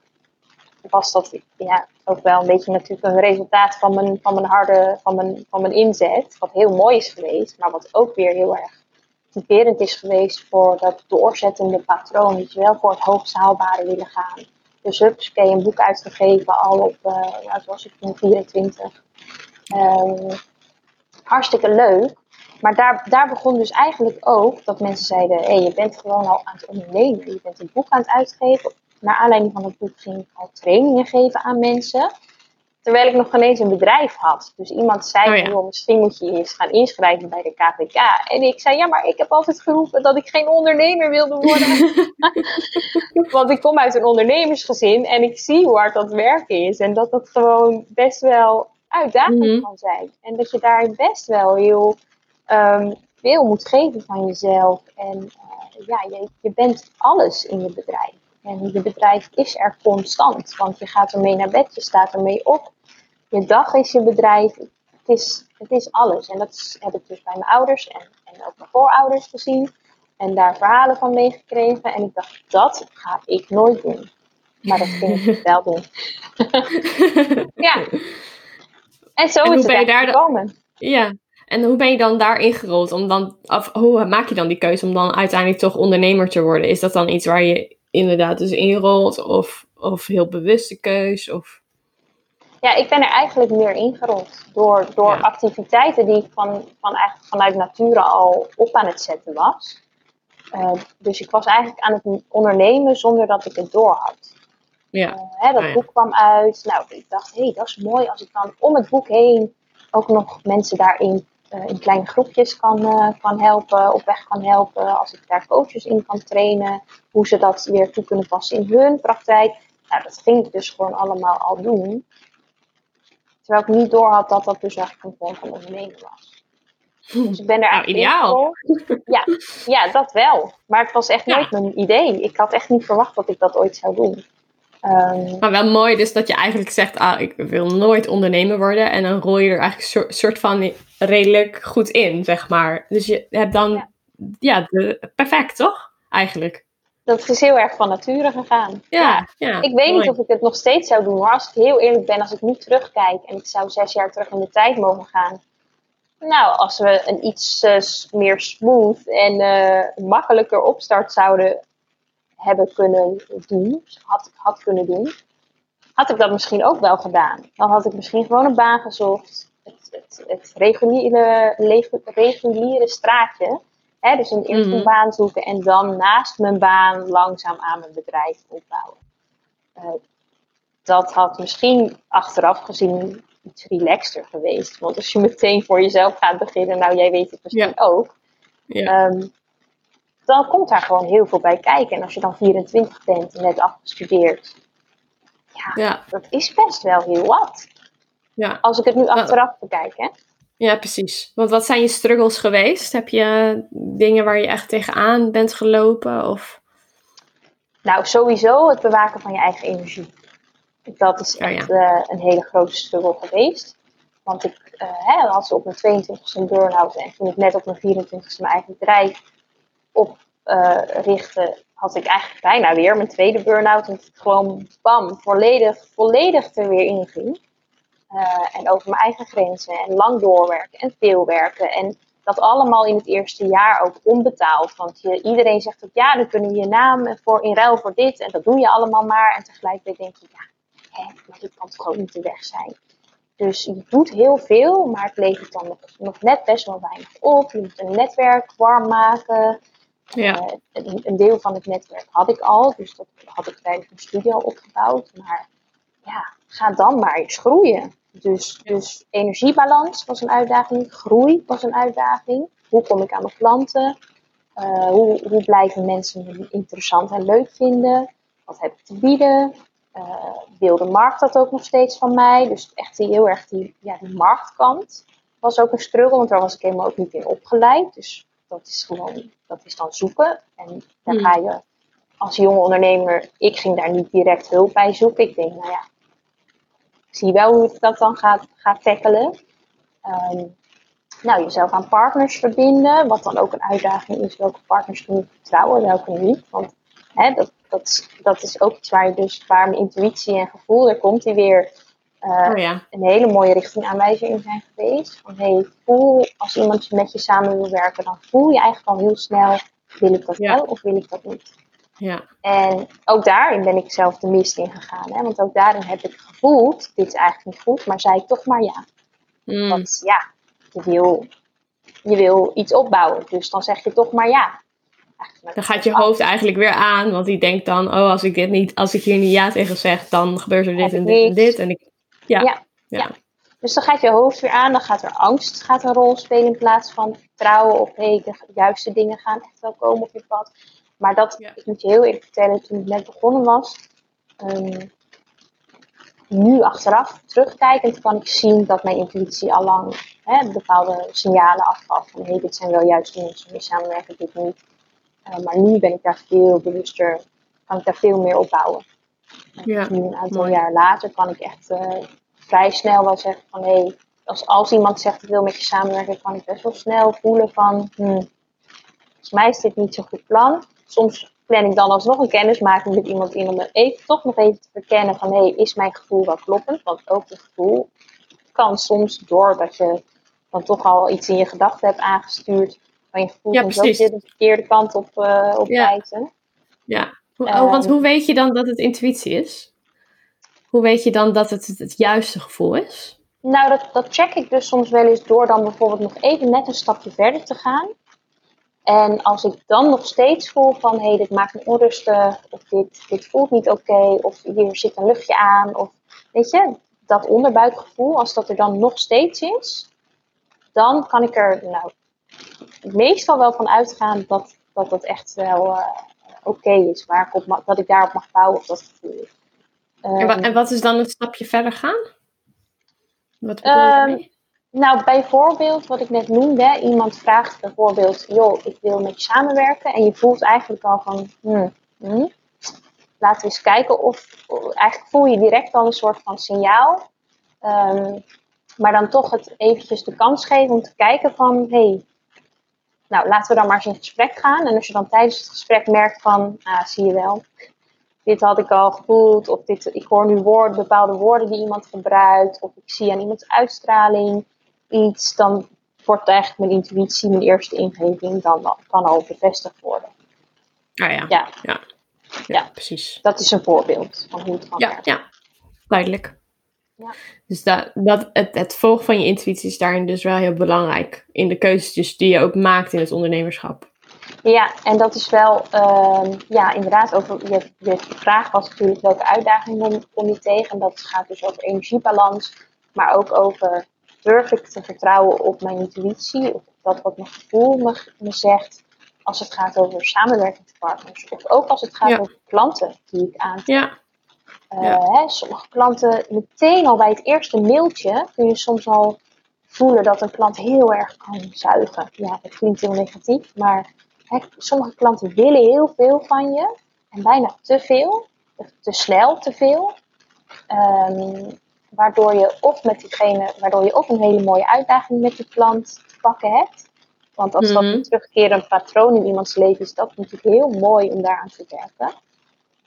was dat ja, ook wel een beetje natuurlijk een resultaat van mijn, van mijn harde, van mijn, van mijn inzet. Wat heel mooi is geweest, maar wat ook weer heel erg typerend is geweest voor dat doorzettende patroon. Je wel voor het hoogst willen gaan. Dus hupsakee, een boek uitgegeven al op, uh, ja, zoals ik toen, 24. Um, hartstikke leuk. Maar daar, daar begon dus eigenlijk ook dat mensen zeiden: hé, hey, je bent gewoon al aan het ondernemen. Je bent een boek aan het uitgeven. Naar aanleiding van het boek ging ik al trainingen geven aan mensen. Terwijl ik nog geen eens een bedrijf had. Dus iemand zei: oh, misschien moet je je eens gaan inschrijven bij de KVK. En ik zei: Ja, maar ik heb altijd geroepen dat ik geen ondernemer wilde worden. Want ik kom uit een ondernemersgezin en ik zie hoe hard dat werken is. En dat dat gewoon best wel uitdagend mm kan zijn. En dat je daar best wel heel um, veel moet geven van jezelf. En uh, ja, je, je bent alles in je bedrijf. En je bedrijf is er constant, want je gaat ermee naar bed, je staat ermee op. Je dag is je bedrijf, het is, het is alles. En dat heb ik dus bij mijn ouders en, en ook mijn voorouders gezien. En daar verhalen van meegekregen. En ik dacht, dat ga ik nooit doen. Maar dat ging ik wel doen. ja. En zo is het daar gekomen. Ja, en hoe ben je dan daarin gerold? Om dan, of hoe maak je dan die keuze om dan uiteindelijk toch ondernemer te worden? Is dat dan iets waar je inderdaad dus inrolt? Of, of heel bewuste keus? Of... Ja, ik ben er eigenlijk meer ingerold. Door, door activiteiten die ik van, van eigenlijk vanuit nature al op aan het zetten was. Uh, dus ik was eigenlijk aan het ondernemen zonder dat ik het door had. Ja. Uh, hè, dat ah, boek kwam uit. Nou, ik dacht, hé, hey, dat is mooi als ik dan om het boek heen ook nog mensen daarin in kleine groepjes kan, uh, kan helpen, op weg kan helpen. Als ik daar coaches in kan trainen, hoe ze dat weer toe kunnen passen in hun praktijk. Nou, dat ging ik dus gewoon allemaal al doen. Terwijl ik niet door had dat dat dus eigenlijk een vorm van ondernemen was. Dus ik ben er nou, ideaal. Ja, ja, dat wel. Maar het was echt nooit mijn idee. Ik had echt niet verwacht dat ik dat ooit zou doen. Um, maar wel mooi dus dat je eigenlijk zegt, ah, ik wil nooit ondernemer worden. En dan rol je er eigenlijk een soort van redelijk goed in, zeg maar. Dus je hebt dan, ja, perfect toch? Eigenlijk. Dat is heel erg van nature gegaan. Ja, ja. ik weet niet of ik het nog steeds zou doen, maar als ik heel eerlijk ben, als ik nu terugkijk en ik zou zes jaar terug in de tijd mogen gaan. Nou, als we een iets uh, meer smooth en uh, makkelijker opstart zouden hebben kunnen doen, had, had kunnen doen, had ik dat misschien ook wel gedaan. Dan had ik misschien gewoon een baan gezocht, het, het, het reguliere, reguliere straatje. Hè, dus een mhm. baan zoeken en dan naast mijn baan langzaam aan mijn bedrijf opbouwen. Uh, dat had misschien achteraf gezien iets relaxter geweest. Want als je meteen voor jezelf gaat beginnen, nou jij weet het misschien ook. Ja. Um, dan komt daar gewoon heel veel bij kijken. En als je dan 24 bent en net afgestudeerd, ja, ja. dat is best wel heel wat. Ja. Als ik het nu achteraf bekijk, hè. Ja, precies. Want wat zijn je struggles geweest? Heb je dingen waar je echt tegenaan bent gelopen? Of? Nou, sowieso het bewaken van je eigen energie. Dat is echt uh, een hele grote struggle geweest. Want ik uh, hè, had op mijn 22e een burn-out en toen ik net op mijn 24e mijn eigen bedrijf oprichten, uh, had ik eigenlijk bijna weer mijn tweede burn-out. En gewoon bam, volledig, volledig er weer in ging. Uh, en over mijn eigen grenzen en lang doorwerken en veel werken. En dat allemaal in het eerste jaar ook onbetaald. Want je, iedereen zegt ook ja, dan kunnen we je naam voor, in ruil voor dit. En dat doe je allemaal maar. En tegelijkertijd denk je, ja, hè, maar dit kan toch niet de weg zijn. Dus je doet heel veel, maar het levert dan nog, nog net best wel weinig op. Je moet een netwerk warm maken. Ja. Uh, een, deel van het netwerk had ik al, dus dat had ik tijdens mijn studie al opgebouwd. Maar ja, ga dan maar eens groeien. Dus, dus energiebalans was een uitdaging, groei was een uitdaging. Hoe kom ik aan mijn klanten? Uh, hoe, hoe blijven mensen me interessant en leuk vinden? Wat heb ik te bieden? wil de markt dat ook nog steeds van mij? Dus echt die, heel erg die, ja, die marktkant was ook een struggle, want daar was ik helemaal ook niet in opgeleid. Dus dat is gewoon, dat is dan zoeken. En dan Hmm. ga je als jonge ondernemer, ik ging daar niet direct hulp bij zoeken. Ik denk, nou ja, ik zie wel hoe ik dat dan ga, ga tackelen. Ehm, nou, jezelf aan partners verbinden, wat dan ook een uitdaging is. Welke partners kun je vertrouwen, welke niet. Want hè, dat, dat, dat is ook iets waar je dus, waar mijn intuïtie en gevoel, er komt die weer eh, Oh ja. een hele mooie richtingaanwijzer in zijn geweest. Van hey, voel als iemand met je samen wil werken, dan voel je eigenlijk al heel snel, wil ik dat Ja. wel of wil ik dat niet. Ja. En ook daarin ben ik zelf de mist in gegaan. Hè? Want ook daarin heb ik gevoeld, dit is eigenlijk niet goed, maar zei ik toch maar ja. Mm. Want ja, je wil, je wil iets opbouwen, dus dan zeg je toch maar ja. Dan gaat je hoofd eigenlijk weer aan, want die denkt dan, oh, als ik dit niet, als ik hier niet ja tegen zeg, dan gebeurt er dit en dit en niks. dit. En ik, ja. Ja. Dus dan gaat je hoofd weer aan, dan gaat er angst gaat een rol spelen in plaats van vertrouwen op hey, de juiste dingen gaan echt wel komen op je pad. Maar dat, Ja. ik moet je heel eerlijk vertellen, toen ik net begonnen was, ehm, nu achteraf terugkijkend kan ik zien dat mijn intuïtie al lang hè, bepaalde signalen afgaf van hey, dit zijn wel juist de mensen mee samenwerken, dit niet. Eh, maar nu ben ik daar veel bewuster, kan ik daar veel meer op bouwen. Ja, Nu een aantal mooi. jaar later kan ik echt eh, vrij snel wel zeggen van hé, hey, als, als iemand zegt ik wil met je samenwerken, kan ik best wel snel voelen van hmm, volgens mij is dit niet zo'n goed plan. Soms plan ik dan alsnog een kennismaking met iemand in om even, toch nog even te verkennen van hé, hey, is mijn gevoel wel kloppend? Want ook het gevoel kan soms doordat je dan toch al iets in je gedachten hebt aangestuurd van je gevoel Ja, precies. weer de verkeerde kant op, eh op Ja. wijzen. Ja. Oh, want Ehm. hoe weet je dan dat het intuïtie is? Hoe weet je dan dat het het, het juiste gevoel is? Nou, dat, dat check ik dus soms wel eens door dan bijvoorbeeld nog even net een stapje verder te gaan. En als ik dan nog steeds voel van, hé, hey, dit maakt me onrustig, of dit, dit voelt niet oké, of hier zit een luchtje aan, of weet je, dat onderbuikgevoel, als dat er dan nog steeds is, dan kan ik er nou, meestal wel van uitgaan dat dat, dat echt wel eh, oké is, waar ik op ma- dat ik daarop mag bouwen, op dat gevoel. En, wa- Ehm, en wat is dan het stapje verder gaan? Wat Ehm? Nou, bijvoorbeeld wat ik net noemde, iemand vraagt bijvoorbeeld, joh, ik wil met je samenwerken. En je voelt eigenlijk al van, hmm, hmm, laten we eens kijken of, eigenlijk voel je direct al een soort van signaal. Ehm, maar dan toch het eventjes de kans geven om te kijken van, hé, hey, nou laten we dan maar eens in gesprek gaan. En als je dan tijdens het gesprek merkt van, ah, zie je wel, dit had ik al gevoeld, of dit, ik hoor nu woorden, bepaalde woorden die iemand gebruikt, of ik zie aan iemands uitstraling iets, dan wordt eigenlijk mijn intuïtie, mijn eerste ingeving, dan kan al bevestigd worden. Ah ja. Ja, Ja, Ja. precies. dat is een voorbeeld van hoe het kan Ja, werken. ja. duidelijk. Ja. Dus dat, dat, het, het volgen van je intuïtie is daarin dus wel heel belangrijk. In de keuzes die je ook maakt in het ondernemerschap. Ja, en dat is wel, ehm, ja, inderdaad, over je, je vraag was natuurlijk welke uitdagingen kom, je tegen. En dat gaat dus over energiebalans, maar ook over durf ik te vertrouwen op mijn intuïtie, of dat wat mijn gevoel me, me zegt, als het gaat over samenwerkingspartners. Of ook als het gaat Ja. over klanten die ik aan. Ja, Eh, Ja. hè, sommige klanten, meteen al bij het eerste mailtje, kun je soms al voelen dat een klant heel erg kan zuigen. Ja, dat klinkt heel negatief, maar hè, sommige klanten willen heel veel van je en bijna te veel, of te snel te veel. Ehm, waardoor je of met diegene, waardoor je ook een hele mooie uitdaging met die klant te pakken hebt. Want als dat Mhm. een terugkerend patroon in iemands leven is, is dat natuurlijk heel mooi om daaraan te werken.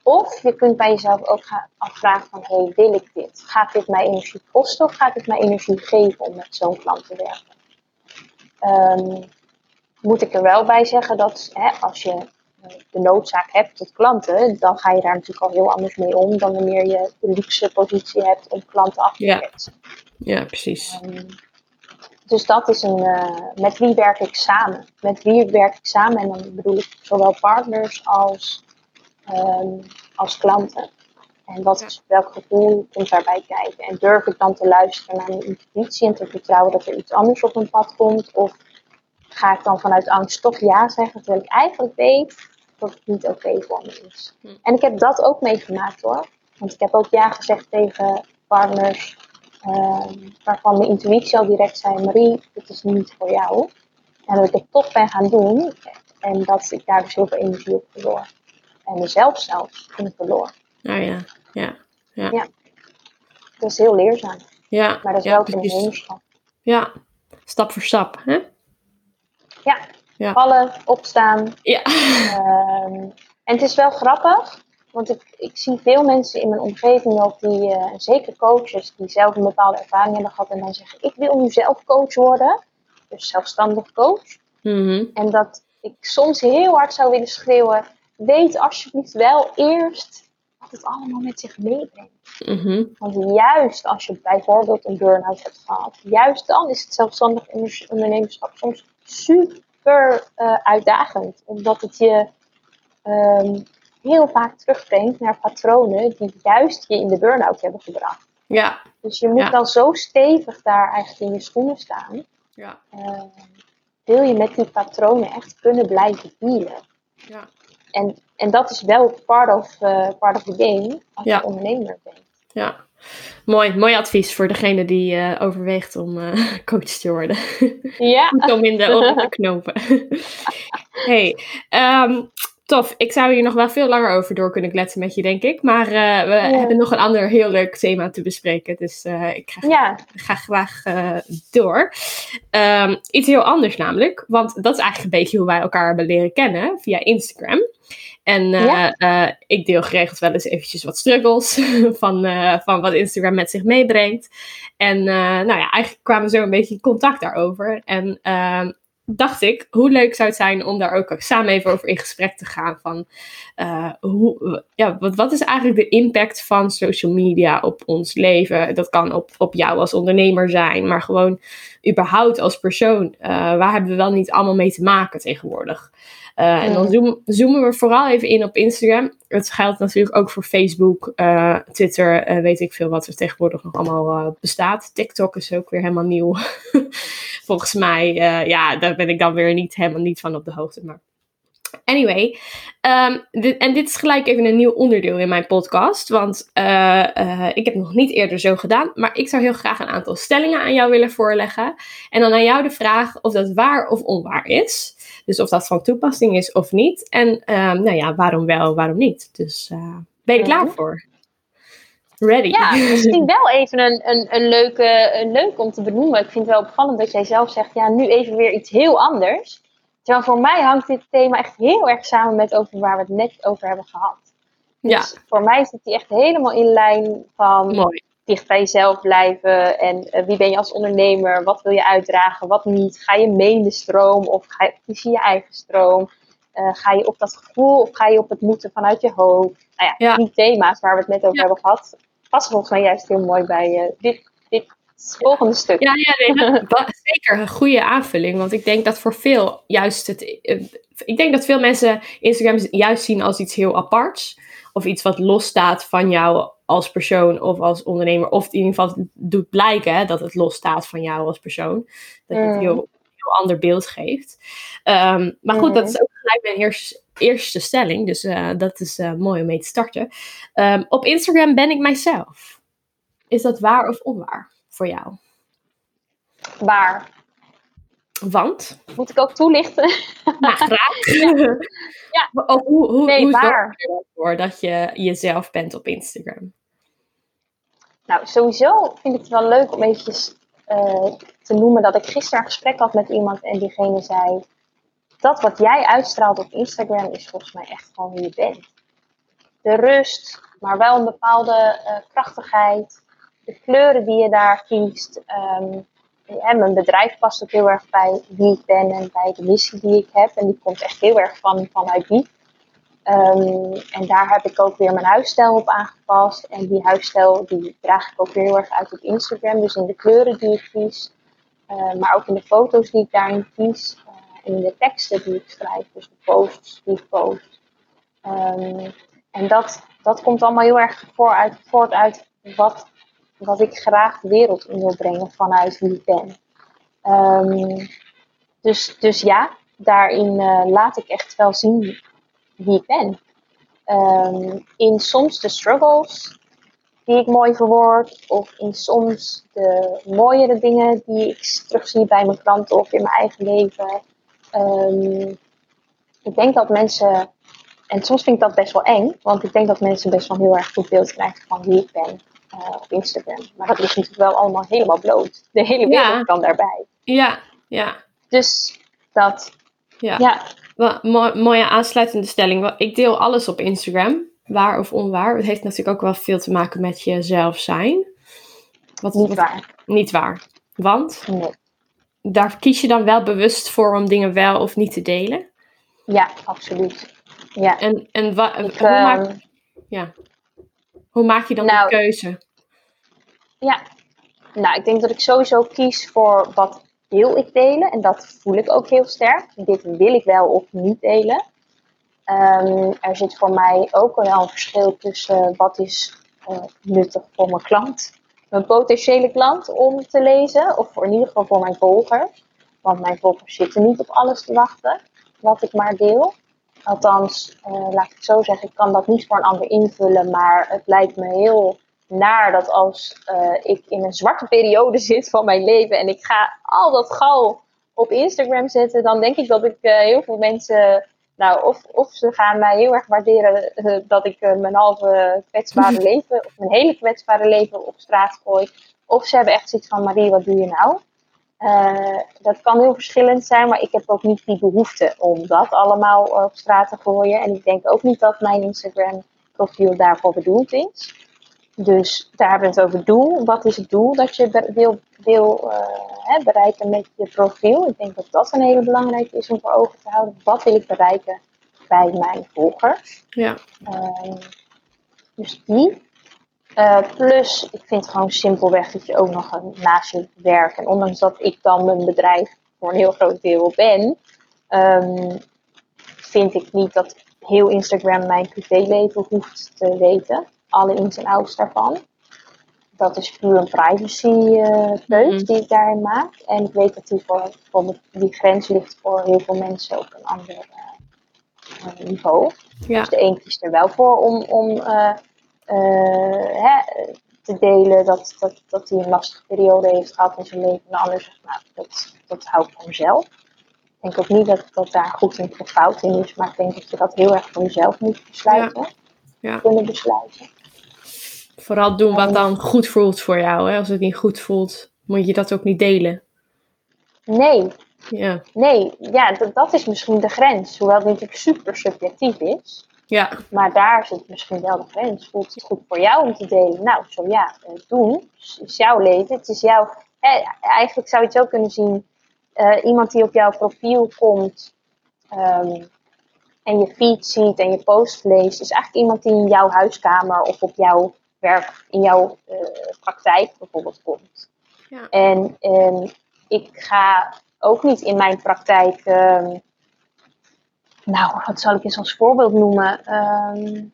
Of je kunt bij jezelf ook gaan afvragen van, hey, wil ik dit? Gaat dit mij energie kosten of gaat dit mij energie geven om met zo'n klant te werken? Ehm, moet ik er wel bij zeggen dat hè, als je eh, de noodzaak hebt tot klanten, dan ga je daar natuurlijk al heel anders mee om dan wanneer je de luxe positie hebt om klanten af te Ja. ketsen. ja precies. Ehm, dus dat is een, eh, met wie werk ik samen? Met wie werk ik samen? En dan bedoel ik zowel partners als, ehm, als klanten. En wat is, welk gevoel komt daarbij kijken? En durf ik dan te luisteren naar mijn intuïtie en te vertrouwen dat er iets anders op mijn pad komt? Of ga ik dan vanuit angst toch ja zeggen, terwijl ik eigenlijk weet dat het niet oké voor me is? Hm. En ik heb dat ook meegemaakt hoor. Want ik heb ook ja gezegd tegen partners ehm, waarvan mijn intuïtie al direct zei: Marie, dit is niet voor jou. En dat ik het toch ben gaan doen en dat ik daar dus heel veel energie op verloor. En mezelf zelfs in verloor. Nou ja, ja, ja. Ja. Dat is heel leerzaam. Ja, Maar dat is ja, wel een ondernemerschap. Ja, stap voor stap, hè? Ja. Ja. Vallen, opstaan. Ja. Ehm, en het is wel grappig, want ik, ik zie veel mensen in mijn omgeving ook, die, en zeker coaches, die zelf een bepaalde ervaring hebben gehad en dan zeggen: Ik wil nu zelf coach worden. Dus zelfstandig coach. Mhm. En dat ik soms heel hard zou willen schreeuwen: Weet alsjeblieft wel eerst wat het allemaal met zich meebrengt. Mhm. Want juist als je bijvoorbeeld een burn-out hebt gehad, juist dan is het zelfstandig onder- ondernemerschap soms super eh, uitdagend. Omdat het je ehm, heel vaak terugbrengt naar patronen die juist je in de burn-out hebben gebracht. Ja, Dus je moet Ja. dan zo stevig daar eigenlijk in je schoenen staan. ja, eh, wil je met die patronen echt kunnen blijven dealen? ja. En, en dat is wel part of, eh, part of the game als Ja. je ondernemer bent. ja. Mooi, mooi advies voor degene die eh, overweegt om eh, coach te worden. Ja, om in de oren te knopen. hey, ehm, tof. Ik zou hier nog wel veel langer over door kunnen kletsen met je, denk ik. Maar eh, we hebben nog een ander heel leuk thema te bespreken. Dus eh, ik ga, ja. ga graag eh, door. Ehm, iets heel anders namelijk. Want dat is eigenlijk een beetje hoe wij elkaar hebben leren kennen. Via Instagram. En Ja. ik deel geregeld wel eens eventjes wat struggles van, van wat Instagram met zich meebrengt. En nou ja, eigenlijk kwamen we zo een beetje in contact daarover. En ehm, dacht ik, hoe leuk zou het zijn om daar ook samen even over in gesprek te gaan. Van, eh, hoe, ja, wat, wat is eigenlijk de impact van social media op ons leven? Dat kan op, op jou als ondernemer zijn, maar gewoon überhaupt als persoon. Eh, waar hebben we wel niet allemaal mee te maken tegenwoordig? Eh, En dan zoom- zoomen we vooral even in op Instagram. Het geldt natuurlijk ook voor Facebook, eh, Twitter, eh, weet ik veel wat er tegenwoordig nog allemaal bestaat. TikTok is ook weer helemaal nieuw. Volgens mij, ja, daar ben ik dan weer niet helemaal niet van op de hoogte. Maar anyway, ehm, dit, en dit is gelijk even een nieuw onderdeel in mijn podcast. Want ik heb nog niet eerder zo gedaan. Maar ik zou heel graag een aantal stellingen aan jou willen voorleggen. En dan aan jou de vraag of dat waar of onwaar is. Dus of dat van toepassing is of niet. En ehm, nou ja, waarom wel, waarom niet. Dus eh, ben je klaar voor? Ready? Ja, misschien wel even een, een, een, leuke, een leuk om te benoemen. Ik vind het wel opvallend dat jij zelf zegt, ja, nu even weer iets heel anders. Terwijl voor mij hangt dit thema echt heel erg samen met over waar we het net over hebben gehad. Ja. Dus voor mij zit die echt helemaal in lijn van Mooi. Dicht bij jezelf blijven. En eh, wie ben je als ondernemer? Wat wil je uitdragen? Wat niet? Ga je mee in de stroom of ga je, kies je je eigen stroom? Eh, ga je op dat gevoel of ga je op het moeten vanuit je hoofd? Nou ja, Ja. die thema's waar we het net over Ja. hebben gehad, passen volgens mij juist heel mooi bij eh, dit, dit volgende stuk. Ja, ja nee, dat- wa- zeker een goede aanvulling. Want ik denk dat voor veel juist het. ik denk dat veel mensen Instagram juist zien als iets heel aparts. Of iets wat losstaat van jou als persoon of als ondernemer. Of in ieder geval doet blijken hè, dat het losstaat van jou als persoon. Dat je het Mm. heel, heel ander beeld geeft. Ehm, maar goed, Mm. dat is ook gelijk mijn eerste, eerste stelling. Dus eh, dat is eh, mooi om mee te starten. Ehm, op Instagram ben ik mijzelf. Is dat waar of onwaar voor jou? Waar? Want? Moet ik ook toelichten? Nou, graag. Ja. Of hoe, hoe, Nee, hoe zorg waar? je ervoor dat je jezelf bent op Instagram? Nou, sowieso vind ik het wel leuk om eventjes eh, te noemen dat ik gisteren een gesprek had met iemand en diegene zei: Dat wat jij uitstraalt op Instagram is volgens mij echt gewoon wie je bent. De rust, maar wel een bepaalde eh, krachtigheid, de kleuren die je daar kiest. Ehm, mijn bedrijf past ook heel erg bij wie ik ben en bij de missie die ik heb. En die komt echt heel erg van, vanuit die. Ehm, en daar heb ik ook weer mijn huisstijl op aangepast. En die huisstijl die draag ik ook weer heel erg uit op Instagram. Dus in de kleuren die ik kies. eh, maar ook in de foto's die ik daarin kies. eh, en in de teksten die ik schrijf. Dus de posts die ik post. Ehm, en dat, dat komt allemaal heel erg vooruit, voort uit wat, wat ik graag de wereld in wil brengen vanuit wie ik ben. Ehm, dus, dus ja, daarin eh, laat ik echt wel zien wie ik ben. Ehm, in soms de struggles die ik mooi verwoord. Of in soms de mooiere dingen die ik terugzie bij mijn klanten of in mijn eigen leven. Ehm, ik denk dat mensen, en soms vind ik dat best wel eng, want ik denk dat mensen best wel heel erg goed beeld krijgen van wie ik ben uh, op Instagram. Maar dat ligt natuurlijk wel allemaal helemaal bloot. De hele wereld Ja. kan daarbij. Ja, ja. Dus dat, Ja. ja, Wel, mooie aansluitende stelling. Ik deel alles op Instagram, waar of onwaar. Het heeft natuurlijk ook wel veel te maken met jezelf zijn. Wat, niet wat- waar. Niet waar. Want Nee. daar kies je dan wel bewust voor om dingen wel of niet te delen. Ja, absoluut. Ja. En, en wa- en Ik, hoe, maak, ehm, ja. Hoe maak je dan nou, die keuze? Ja, nou, ik denk dat ik sowieso kies voor wat wil ik delen. En dat voel ik ook heel sterk. Dit wil ik wel of niet delen. Ehm, er zit voor mij ook wel een verschil tussen wat is eh, nuttig voor mijn klant, mijn potentiële klant om te lezen. Of voor, in ieder geval voor mijn volgers. Want mijn volgers zitten niet op alles te wachten wat ik maar deel. Althans, eh, laat ik het zo zeggen, ik kan dat niet voor een ander invullen. Maar het lijkt me heel naar dat als eh, ik in een zwarte periode zit van mijn leven en ik ga al dat gal op Instagram zetten, dan denk ik dat ik eh, heel veel mensen, nou, of, of ze gaan mij heel erg waarderen dat ik mijn halve kwetsbare leven, of mijn hele kwetsbare leven op straat gooi, of ze hebben echt zoiets van, Marie, wat doe je nou? Eh, dat kan heel verschillend zijn, maar ik heb ook niet die behoefte om dat allemaal op straat te gooien. En ik denk ook niet dat mijn Instagram profiel daarvoor bedoeld is. Dus daar hebben we het over doel. Wat is het doel dat je wil, wil eh, bereiken met je profiel? Ik denk dat dat een hele belangrijke is om voor ogen te houden. Wat wil ik bereiken bij mijn volgers? Ja, Ehm, dus die. Eh, plus, ik vind het gewoon simpelweg dat je ook nog een, naast je werk, en ondanks dat ik dan mijn bedrijf voor een heel groot deel ben, ehm, vind ik niet dat heel Instagram mijn privéleven hoeft te weten. Alle ins en outs daarvan. Dat is puur een privacy Mhm. die ik daarin maak. En ik weet dat die, voor, voor me- die grens ligt voor heel veel mensen op een ander eh, niveau. ja, Dus de een kiest er wel voor om, om hè, te delen dat, dat, dat hij een lastige periode heeft gehad in zijn leven. En de ander zegt, nou, dat, dat hou ik voor mezelf. Ik denk ook niet dat, dat daar goed in of fout in is, maar ik denk dat je dat heel erg voor jezelf moet besluiten. Ja. Kunnen besluiten. vooral doen wat dan goed voelt voor jou. Hè? Als het niet goed voelt, moet je dat ook niet delen. Nee, Ja, nee, ja, dat, dat is misschien de grens. Hoewel het natuurlijk super subjectief is. Ja, Maar daar zit misschien wel de grens. Voelt het goed voor jou om te delen? Nou, zo ja, doen. Het is jouw leven. Het is jouw. eigenlijk zou je het zo kunnen zien. eh, iemand die op jouw profiel komt. ehm, en je feed ziet en je post leest. Is eigenlijk iemand die in jouw huiskamer of op jouw werk. In jouw eh, praktijk bijvoorbeeld komt. Ja. En ik ga ook niet in mijn praktijk. ehm, nou, wat zal ik eens als voorbeeld noemen? Ehm,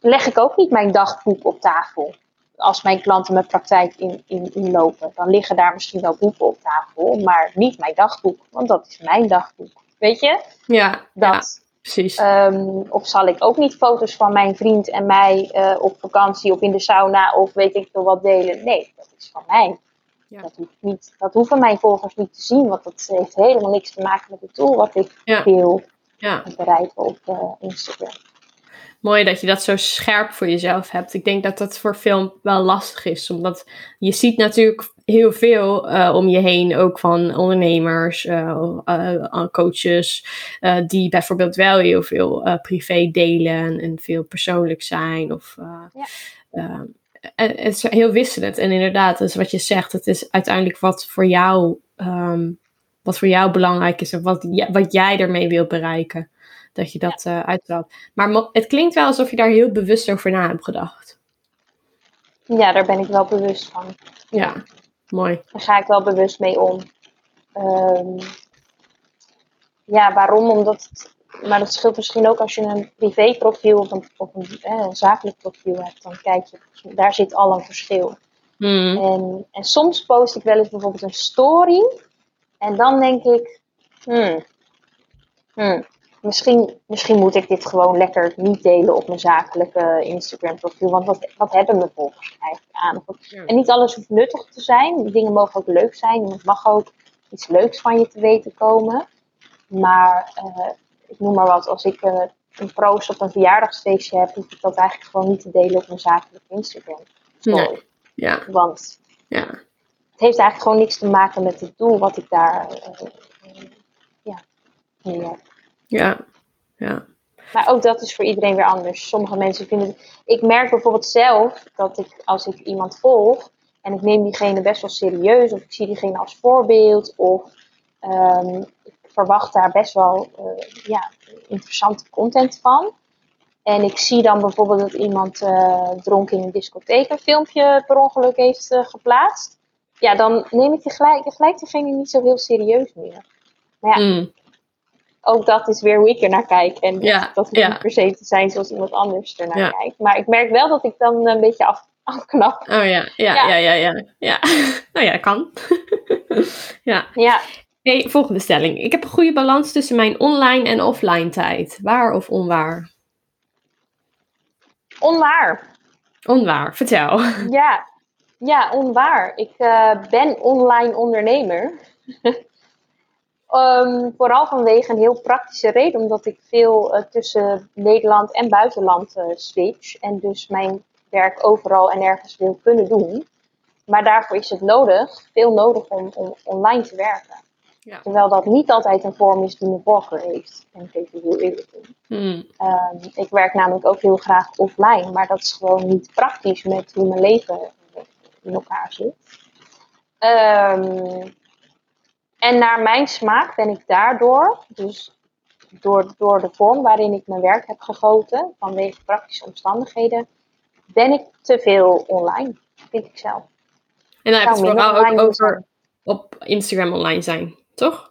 leg ik ook niet mijn dagboek op tafel. Als mijn klanten mijn praktijk in, in, inlopen, dan liggen daar misschien wel boeken op tafel, maar niet mijn dagboek, want dat is mijn dagboek. Weet je? ja, ja, Dat. precies. Ehm, of zal ik ook niet foto's van mijn vriend en mij eh, op vakantie of in de sauna of weet ik veel wat delen? Nee, dat is van mij. Ja. Dat, hoeft niet, dat hoeven mijn volgers niet te zien, want dat heeft helemaal niks te maken met het doel wat ik Ja. wil ja. bereiken op eh, Instagram. Mooi dat je dat zo scherp voor jezelf hebt. Ik denk dat dat voor veel wel lastig is. Omdat je ziet natuurlijk heel veel eh, om je heen. Ook van ondernemers, eh, coaches. die bijvoorbeeld wel heel veel privé delen. En, veel persoonlijk zijn. Of, Ja. het is heel wisselend. En inderdaad, dus wat je zegt. Het is uiteindelijk wat voor jou... ehm, wat voor jou belangrijk is. En wat, ja- wat jij ermee wilt bereiken. Dat je dat eh uitstraalt. Maar het klinkt wel alsof je daar heel bewust over na hebt gedacht. Ja, daar ben ik wel bewust van. Ja, mooi. Daar ga ik wel bewust mee om. Ehm, ja, waarom? Omdat het, maar dat scheelt misschien ook als je een privéprofiel of een, of een, eh, een zakelijk profiel hebt. Dan kijk je, daar zit al een verschil. Hmm. En, en soms post ik wel eens bijvoorbeeld een story. En dan denk ik, hmm, hmm, misschien, misschien moet ik dit gewoon lekker niet delen op mijn zakelijke Instagram profiel. Want wat, wat hebben mijn volgers eigenlijk aan? En niet alles hoeft nuttig te zijn. Die dingen mogen ook leuk zijn. Het mag ook iets leuks van je te weten komen. Maar uh, ik noem maar wat, als ik uh, een proost op een verjaardagsfeestje heb, hoef ik dat eigenlijk gewoon niet te delen op mijn zakelijke Instagram. Nee. Ja. Want ja. Het heeft eigenlijk gewoon niks te maken met het doel wat ik daar uh, ja, heb. Ja, ja. Maar ook dat is voor iedereen weer anders. Sommige mensen vinden het. Ik merk bijvoorbeeld zelf dat ik, als ik iemand volg en ik neem diegene best wel serieus, of ik zie diegene als voorbeeld, of um, ik verwacht daar best wel uh, ja, interessante content van. En ik zie dan bijvoorbeeld dat iemand uh, dronken in een discotheek een filmpje per ongeluk heeft uh, geplaatst. Ja, dan neem ik gelijk, gelijk diegene niet zo heel serieus meer. Maar ja, Mm. ook dat is weer hoe ik er naar kijk. En dat, Ja, dat hoeft ja. niet per se te zijn zoals iemand anders ernaar Ja. kijkt. Maar ik merk wel dat ik dan een beetje af, afknap. Oh ja, ja, ja, Ja. ja, ja. ja. nou ja, kan. ja. Ja, Hey, volgende stelling. Ik heb een goede balans tussen mijn online en offline tijd. Waar of onwaar? onwaar. Onwaar, vertel. Ja, ja onwaar. Ik eh, ben online ondernemer. Ehm, vooral vanwege een heel praktische reden, omdat ik veel eh, tussen Nederland en buitenland eh, switch. En dus mijn werk overal en ergens wil kunnen doen. Maar daarvoor is het nodig, veel nodig om, om online te werken. Ja. Terwijl dat niet altijd een vorm is die mijn voorkeur heeft. Ben ik even heel eerlijk in. Hmm. Ehm, ik werk namelijk ook heel graag offline, maar dat is gewoon niet praktisch met hoe mijn leven in elkaar zit. Ehm, en naar mijn smaak ben ik daardoor, dus door, door de vorm waarin ik mijn werk heb gegoten, vanwege praktische omstandigheden, ben ik te veel online, vind ik zelf. En dan heb je het vooral ook over op Instagram online zijn, toch?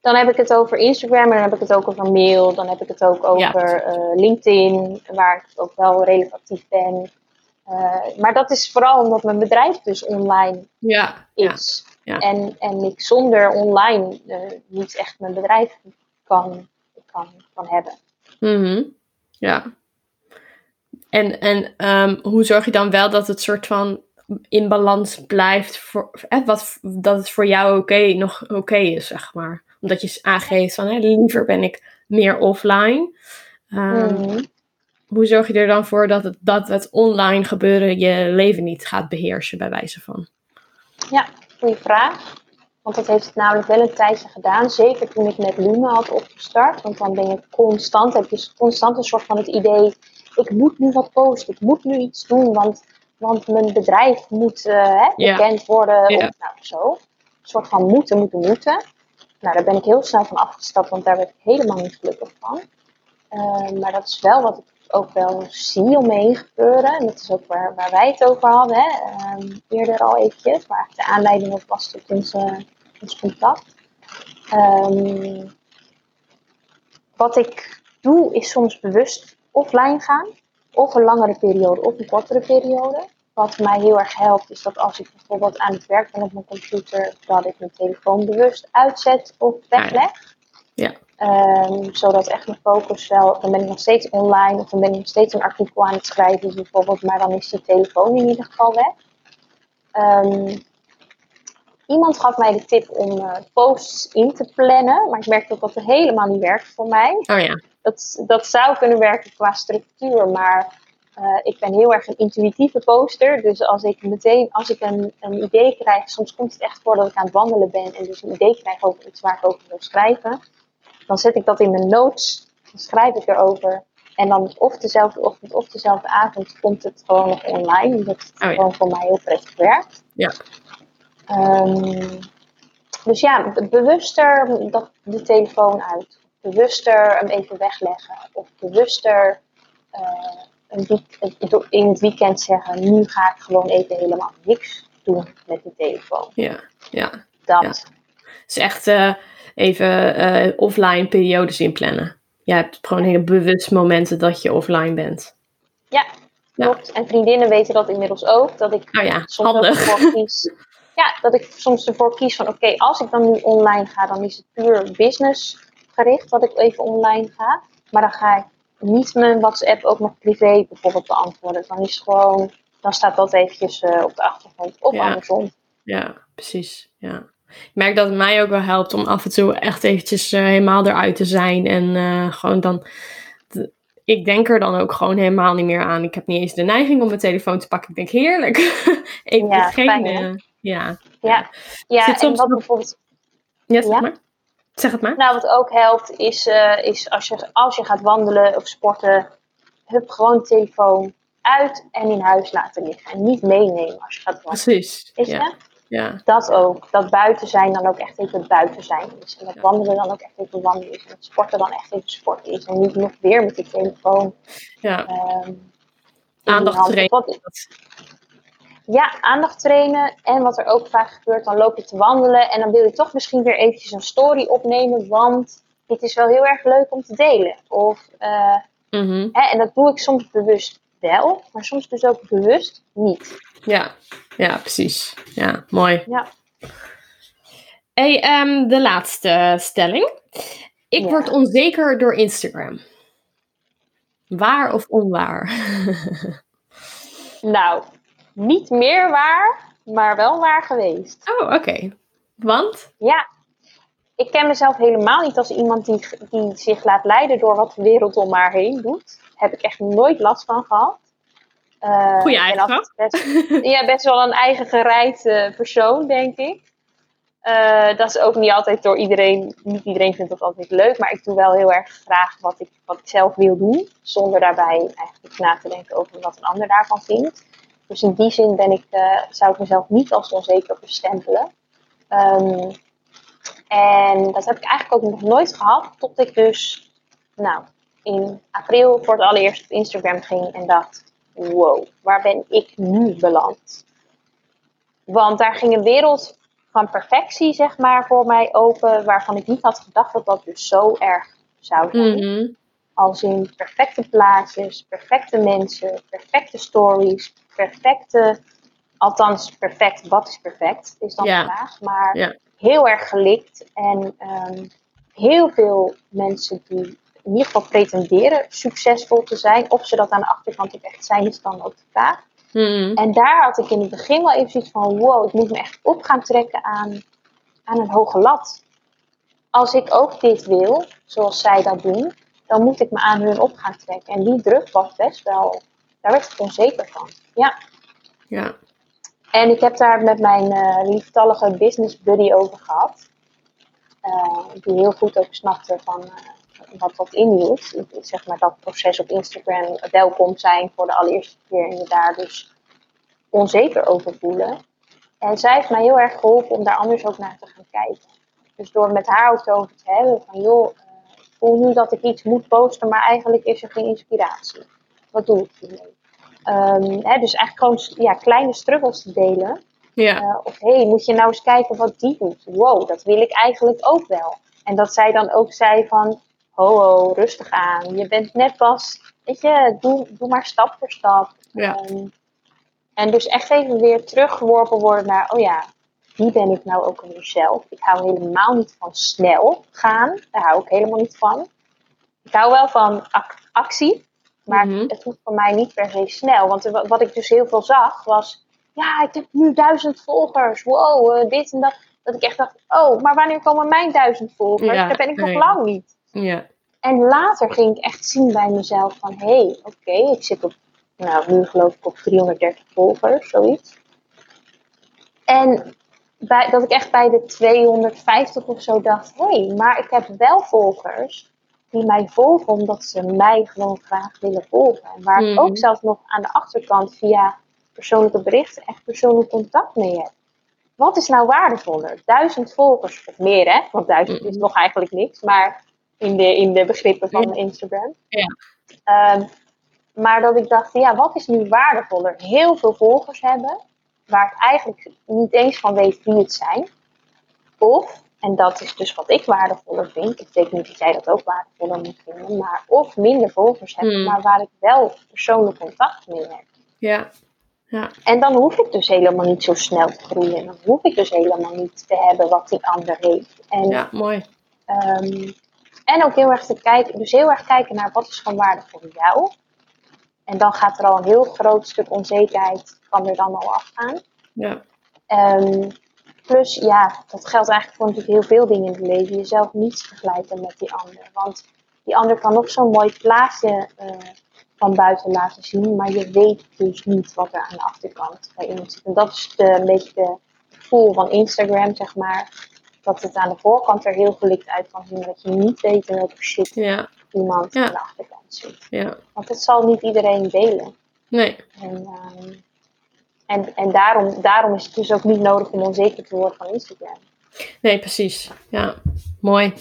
Dan heb ik het over Instagram en dan heb ik het ook over mail. Dan heb ik het ook Ja, over eh, LinkedIn, waar ik ook wel redelijk actief ben. Eh, maar dat is vooral omdat mijn bedrijf dus online Ja, is. ja. En, en ik zonder online eh, niet echt mijn bedrijf kan, kan, kan hebben. Mhm. Ja. En, en ehm, hoe zorg je dan wel dat het soort van in balans blijft, voor, eh, wat, dat het voor jou oké nog oké is, zeg maar. Omdat je aangeeft van, hè, liever ben ik meer offline. Mhm. Hoe zorg je er dan voor dat het, dat het online gebeuren je leven niet gaat beheersen, bij wijze van? Ja, goede vraag. Want dat heeft het namelijk wel een tijdje gedaan. Zeker toen ik met Lume had opgestart. Want dan ben je constant, heb je constant een soort van het idee. Ik moet nu wat posten, ik moet nu iets doen. Want, want mijn bedrijf moet eh, hè, bekend worden. Of nou zo. Een soort van moeten, moeten, moeten. Nou, daar ben ik heel snel van afgestapt. Want daar werd ik helemaal niet gelukkig van. Eh, maar dat is wel wat ik ook wel zie om me heen gebeuren. En dat is ook waar, waar wij het over hadden, hè? ehm, eerder al eventjes. Eigenlijk de aanleiding ook was onze, ons contact. Ehm, wat ik doe is soms bewust offline gaan. Of een langere periode of een kortere periode. Wat mij heel erg helpt is dat als ik bijvoorbeeld aan het werk ben op mijn computer, dat ik mijn telefoon bewust uitzet of wegleg. Ja. Ehm, zodat echt mijn focus wel, dan ben ik nog steeds online of dan ben ik nog steeds een artikel aan het schrijven bijvoorbeeld, maar dan is die telefoon in ieder geval weg. Ehm, iemand gaf mij de tip om eh, posts in te plannen, maar ik merk dat dat helemaal niet werkt voor mij. Oh ja, Dat, dat zou kunnen werken qua structuur, maar eh, ik ben heel erg een intuïtieve poster. Dus als ik meteen, als ik een, een idee krijg, soms komt het echt voor dat ik aan het wandelen ben en dus een idee krijg over iets waar ik over wil schrijven. Dan zet ik dat in mijn notes, dan schrijf ik erover. En dan of dezelfde ochtend of dezelfde avond komt het gewoon nog online. Omdat het Oh ja. gewoon voor mij heel prettig werkt. Ja. Ehm, dus ja, be- bewuster dat, de telefoon uit. Bewuster hem even wegleggen. Of bewuster eh, een week, in het weekend zeggen: nu ga ik gewoon even helemaal niks doen met die telefoon. ja, ja. Dat. Dus echt eh, even eh, offline periodes inplannen. Je hebt gewoon hele bewust momenten dat je offline bent. Ja, Ja. klopt. En vriendinnen weten dat inmiddels ook. Dat ik Oh ja, soms handig. ervoor kies. Ja, dat ik soms ervoor kies van oké, als ik dan nu online ga, dan is het puur business gericht dat ik even online ga. Maar dan ga ik niet mijn WhatsApp ook nog privé bijvoorbeeld beantwoorden. Dan is gewoon, dan staat dat eventjes eh, op de achtergrond of Ja. andersom. Ja, precies. Ja. Ik merk dat het mij ook wel helpt om af en toe echt eventjes eh, helemaal eruit te zijn. En eh, gewoon dan... Ik denk er dan ook gewoon helemaal niet meer aan. Ik heb niet eens de neiging om mijn telefoon te pakken. Ik denk, heerlijk. Even Ja, geen... fijn, eh, ja. Ja, ja Zit en soms wat bijvoorbeeld Ja, zeg Ja? maar. Zeg het maar. Nou, wat ook helpt is, is als, je, als je gaat wandelen of sporten, hup gewoon de telefoon uit en in huis laten liggen. En niet meenemen als je gaat wandelen. Precies. Weet je? Ja. Dat ook. Dat buiten zijn dan ook echt even buiten zijn is. En dat wandelen dan ook echt even wandelen is. En dat sporten dan echt even sporten is. En niet nog weer met je telefoon. ja. ehm, Aandacht die trainen. Ja, aandacht trainen. En wat er ook vaak gebeurt, dan loop je te wandelen. En dan wil je toch misschien weer eventjes een story opnemen. Want dit is wel heel erg leuk om te delen. Of, eh, Mhm. hè, en dat doe ik soms bewust wel. Maar soms dus ook bewust niet. Ja. ja, precies. Ja, mooi. Ja. Hey, ehm, de laatste stelling. Ik Ja. word onzeker door Instagram. Waar of onwaar? Nou, niet meer waar, maar wel waar geweest. oh, oké. Want? Ja, ik ken mezelf helemaal niet als iemand die, die zich laat leiden door wat de wereld om haar heen doet. Heb ik echt nooit last van gehad. Eh, Goeie eigenschap. Best, ja, best wel een eigen gereid eh, persoon, denk ik. Eh, dat is ook niet altijd door iedereen, niet iedereen vindt dat altijd leuk, maar ik doe wel heel erg graag wat ik, wat ik zelf wil doen, zonder daarbij eigenlijk na te denken over wat een ander daarvan vindt. Dus in die zin ben ik, zou ik mezelf niet als onzeker bestempelen. Ehm, en dat heb ik eigenlijk ook nog nooit gehad, tot ik dus, nou, in april voor het allereerst op Instagram ging en dacht, wow, waar ben ik nu beland? Want daar ging een wereld van perfectie, zeg maar, voor mij open, waarvan ik niet had gedacht dat dat dus zo erg zou zijn. Mhm. Als in perfecte plaatjes, perfecte mensen, perfecte stories, perfecte, althans perfect, wat is perfect, is dan Ja. de vraag. Maar heel erg gelikt en ehm, heel veel mensen die in ieder geval pretenderen succesvol te zijn, of ze dat aan de achterkant ook echt zijn, is dan ook de vraag. Mhm. En daar had ik in het begin wel even zoiets van: wow, ik moet me echt op gaan trekken aan, aan een hoge lat. Als ik ook dit wil, zoals zij dat doen, dan moet ik me aan hun op gaan trekken. En die druk was best wel, daar werd ik onzeker van. Ja. Ja. En ik heb daar met mijn eh, lieftallige business buddy over gehad. Eh, die heel goed ook snapte van eh, wat dat inhield. Zeg maar dat proces op Instagram welkom zijn voor de allereerste keer en je daar dus onzeker over voelen. En zij heeft mij heel erg geholpen om daar anders ook naar te gaan kijken. Dus door met haar ook over te hebben van joh, eh, ik voel nu dat ik iets moet posten, maar eigenlijk is er geen inspiratie. Wat doe ik hiermee? Ehm, hè, dus eigenlijk gewoon ja, kleine struggles te delen. Ja. Eh, of hé, hey, moet je nou eens kijken wat die doet? Wow, dat wil ik eigenlijk ook wel. En dat zij dan ook zei van, ho ho, rustig aan. Je bent net pas, weet je, doe, doe maar stap voor stap. Ja. En dus echt even weer teruggeworpen worden naar, oh ja, wie ben ik nou ook alweer zelf? Ik hou helemaal niet van snel gaan. Daar hou ik helemaal niet van. Ik hou wel van ac- actie. Maar Mhm. het hoeft voor mij niet per se snel. Want wa- wat ik dus heel veel zag was, ja, ik heb nu duizend volgers. Wow, eh, dit en dat. Dat ik echt dacht, oh, maar wanneer komen mijn duizend volgers? Ja, Daar ben ik nog lang niet. Ja. En later ging ik echt zien bij mezelf van, hé, hey, oké, ik zit op, nou, nu geloof ik op 330 volgers, zoiets. En bij, dat ik echt bij de 250 of zo dacht, hé, hey, maar ik heb wel volgers die mij volgen omdat ze mij gewoon graag willen volgen. En waar ik Mhm. ook zelfs nog aan de achterkant via persoonlijke berichten echt persoonlijk contact mee heb. Wat is nou waardevoller? Duizend volgers of meer, hè? Want duizend is Mhm. nog eigenlijk niks, maar in de, in de begrippen van. Instagram. Ja. Ehm, maar dat ik dacht, ja, wat is nu waardevoller? Heel veel volgers hebben, waar ik eigenlijk niet eens van weet wie het zijn. Of, en dat is dus wat ik waardevoller vind, ik betekent niet dat jij dat ook waardevoller moet vinden, maar of minder volgers hebben, Hmm. maar waar ik wel persoonlijk contact mee heb. Ja. Ja. En dan hoef ik dus helemaal niet zo snel te groeien. Dan hoef ik dus helemaal niet te hebben wat die ander heeft. En Ja, mooi. Ehm, en ook heel erg te kijken, dus heel erg kijken naar wat is van waarde voor jou. En dan gaat er al een heel groot stuk onzekerheid, kan er dan al afgaan. Ja. Ehm, plus, ja, dat geldt eigenlijk voor natuurlijk heel veel dingen in het leven. Jezelf niet vergelijken met die ander. Want die ander kan nog zo'n mooi plaatje uh, van buiten laten zien, maar je weet dus niet wat er aan de achterkant bij iemand zit. En dat is de, een beetje de gevoel van Instagram, zeg maar. Dat het aan de voorkant er heel gelikt uit kan zien, dat je niet weet in welke shit Ja. iemand Ja. aan de achterkant zit. Ja. Want dat zal niet iedereen delen. Nee. En, ehm, en, en daarom, daarom is het dus ook niet nodig om onzeker te worden van Instagram. Nee, precies. Ja. Mooi.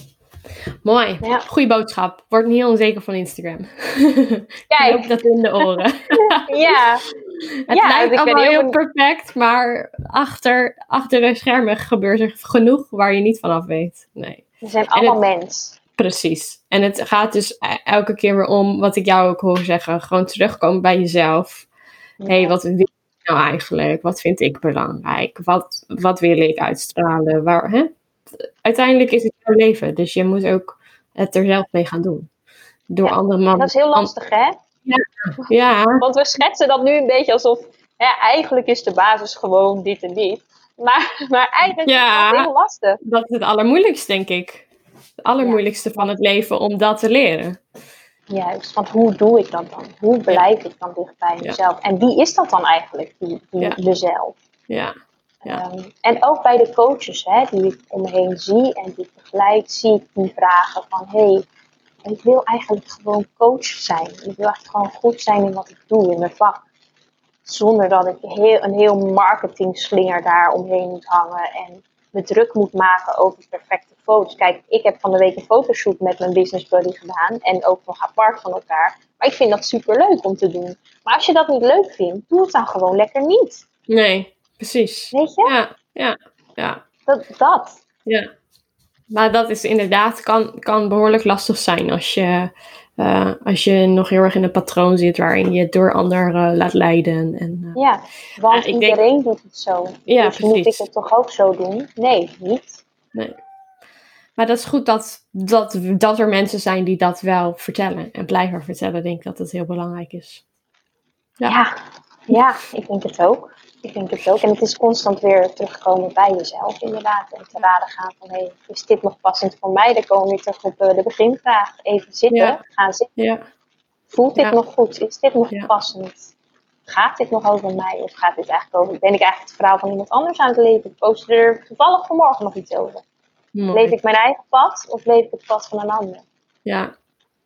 Mooi. Ja. Goeie boodschap. Word niet onzeker van Instagram. Kijk. Dat in de oren. Ja, Het Ja, lijkt ben allemaal heel heel perfect, maar achter, achter de schermen gebeurt er genoeg waar je niet vanaf weet. Nee, we zijn allemaal mens. precies. En het gaat dus e- elke keer weer om, wat ik jou ook hoor zeggen, gewoon terugkomen bij jezelf. Hé, hey, wat wil ik nou eigenlijk? Wat vind ik belangrijk? Wat, wat wil ik uitstralen? Waar, hè? Uiteindelijk is het jouw leven, dus je moet ook het er zelf mee gaan doen. Door Ja, andere En mannen. dat is heel lastig, hè? Ja, Want we schetsen dat nu een beetje alsof, eigenlijk is de basis gewoon dit en dit. Maar, maar eigenlijk Ja. is het heel lastig. dat is het allermoeilijkste, denk ik. Het allermoeilijkste van het leven om dat te leren. Juist, want hoe doe ik dat dan? Hoe blijf ik dan dicht bij mezelf? En wie is dat dan eigenlijk, die, die Ja. mezelf? Ja, Ja. Ehm, en ook bij de coaches hè, die ik om me heen zie en die ik begeleid, zie ik die vragen van hé, hey, ik wil eigenlijk gewoon coach zijn. Ik wil eigenlijk gewoon goed zijn in wat ik doe in mijn vak. Zonder dat ik heel, een heel marketingslinger daar omheen moet hangen en me druk moet maken over perfecte foto's. Kijk, ik heb van de week een fotoshoot met mijn business buddy gedaan en ook nog apart van elkaar. Maar ik vind dat super leuk om te doen. Maar als je dat niet leuk vindt, doe het dan gewoon lekker niet. nee, precies. Weet je? Ja, ja, ja, Dat, dat. ja. Maar dat is inderdaad, kan, kan behoorlijk lastig zijn als je, eh, als je nog heel erg in een patroon zit waarin je het door anderen laat leiden. En, eh, Ja, want denk- iedereen doet het zo. Ja, dus moet ik precies. het toch ook zo doen? Nee, niet. nee. Maar dat is goed dat, dat, dat er mensen zijn die dat wel vertellen en blijven vertellen. Denk ik dat het heel belangrijk is. Ja. Ja. ja, ik denk het ook. Ik denk het ook. En het is constant weer terugkomen bij jezelf inderdaad. En te raden gaan van, hey, is dit nog passend voor mij? Dan komen we weer terug op eh, de beginvraag. Even zitten, Ja. gaan zitten. Ja, Voelt dit Ja. nog goed? Is dit nog passend? Gaat dit nog over mij? Of gaat dit eigenlijk over, ben ik eigenlijk het verhaal van iemand anders aan het leven? Ik postte er toevallig vanmorgen nog iets over. mooi. Leef ik mijn eigen pad of leef ik het pad van een ander? Ja.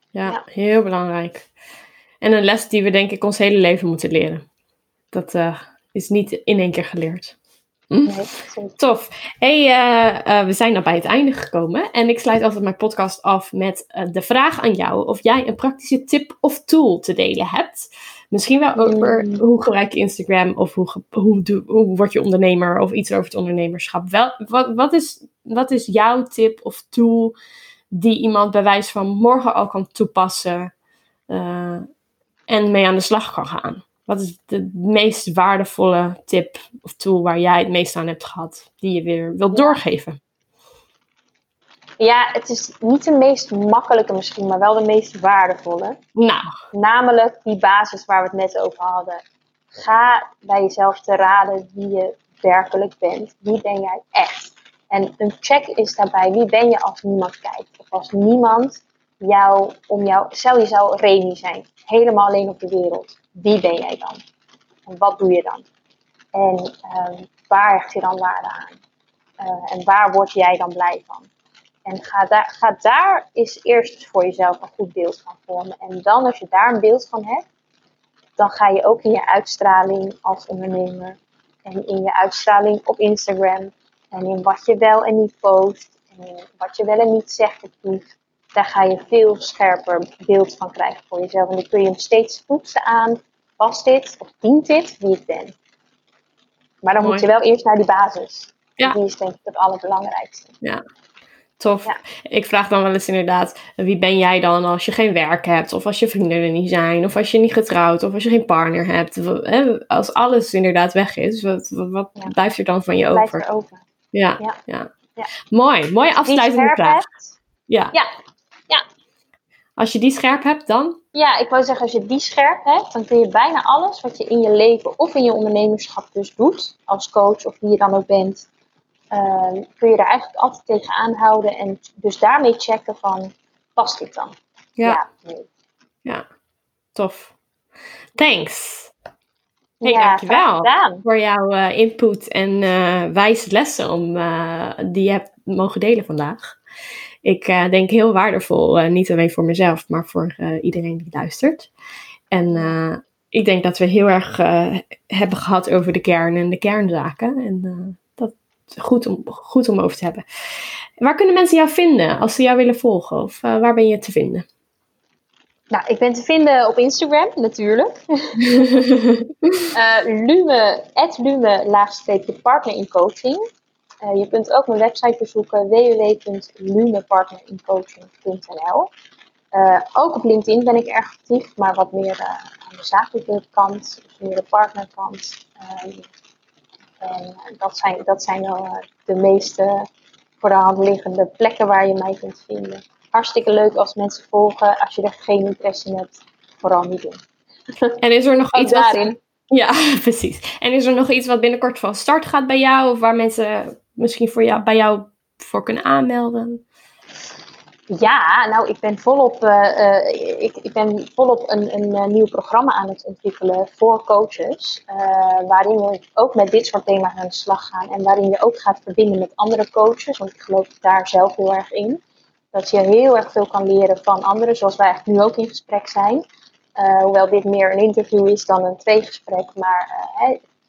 Ja, Ja. heel belangrijk. En een les die we denk ik ons hele leven moeten leren. Dat eh, is niet in één keer geleerd. Hm? Nee. Tof. Hey, eh, eh, we zijn dan bij het einde gekomen. En ik sluit altijd mijn podcast af met eh, de vraag aan jou of jij een praktische tip of tool te delen hebt. Misschien wel over Mm. hoe gebruik je Instagram of hoe, hoe, doe- hoe word je ondernemer of iets over het ondernemerschap. Wel, wat, wat, is, wat is jouw tip of tool die iemand bij wijze van morgen al kan toepassen eh, en mee aan de slag kan gaan? Wat is de meest waardevolle tip of tool waar jij het meest aan hebt gehad, die je weer wilt doorgeven? Ja, het is niet de meest makkelijke misschien, maar wel de meest waardevolle. Nou, Namelijk die basis waar we het net over hadden. Ga bij jezelf te raden wie je werkelijk bent. Wie ben jij echt? En een check is daarbij, wie ben je als niemand kijkt? Of als niemand jou om jou, stel je zou Remy zijn, helemaal alleen op de wereld. Wie ben jij dan? En wat doe je dan? En ehm, waar hecht je dan waarde aan? Eh, en waar word jij dan blij van? En ga daar, ga daar eerst voor jezelf een goed beeld van vormen. En dan, als je daar een beeld van hebt, dan ga je ook in je uitstraling als ondernemer. En in je uitstraling op Instagram. En in wat je wel en niet post. En in wat je wel en niet zegt of doet. Daar ga je veel scherper beeld van krijgen voor jezelf. En dan kun je hem steeds toetsen aan. Past dit of dient dit wie ik ben? Maar dan Mooi. moet je wel eerst naar die basis. Ja. Die is denk ik het allerbelangrijkste. tof. Ja. Ik vraag dan wel eens inderdaad, wie ben jij dan als je geen werk hebt? Of als je vrienden er niet zijn? Of als je niet getrouwd? Of als je geen partner hebt? Als alles inderdaad weg is, wat, wat, Ja. blijft er dan van je over? erover. Ja, ja. Ja. Ja. Mooi, mooie afsluitende vraag. hebt, Ja. Ja, Als je die scherp hebt, dan? Ja, ik wou zeggen, als je die scherp hebt, dan kun je bijna alles wat je in je leven of in je ondernemerschap dus doet, als coach of wie je dan ook bent, uh, kun je er eigenlijk altijd tegenaan houden en dus daarmee checken van, past dit dan? Ja. Ja, nee. ja. tof. Thanks. Hey, ja, dankjewel voor jouw uh, input en uh, wijze lessen om, uh, die je hebt mogen delen vandaag. Ik denk heel waardevol, niet alleen voor mezelf, maar voor iedereen die luistert. En ik denk dat we heel erg hebben gehad over de kern en de kernzaken. En dat is goed om, goed om over te hebben. Waar kunnen mensen jou vinden als ze jou willen volgen? Of waar ben je te vinden? Nou, ik ben te vinden op Instagram, natuurlijk. Lume, Lume, laagstreepje partner in coaching. Uh, je kunt ook mijn website bezoeken, www.lumepartnerincoaching.nl. Uh, ook op LinkedIn ben ik erg actief, maar wat meer aan de zakelijke kant, meer de partnerkant. Ehm, en dat zijn, dat zijn wel de meeste voor de hand liggende plekken waar je mij kunt vinden hartstikke leuk als mensen volgen. Als je er geen interesse in hebt, vooral niet doen. En is er nog iets daarin? Ja, precies. En is er nog iets wat binnenkort van start gaat bij jou? Of waar mensen misschien voor jou, bij jou voor kunnen aanmelden? Ja, nou, ik ben volop, uh, ik, ik ben volop een, een, een, nieuw programma aan het ontwikkelen voor coaches. Waarin we ook met dit soort thema's aan de slag gaan. En waarin je ook gaat verbinden met andere coaches. Want ik geloof daar zelf heel erg in dat je heel erg veel kan leren van anderen, zoals wij eigenlijk nu ook in gesprek zijn. Hoewel dit meer een interview is dan een tweegesprek, maar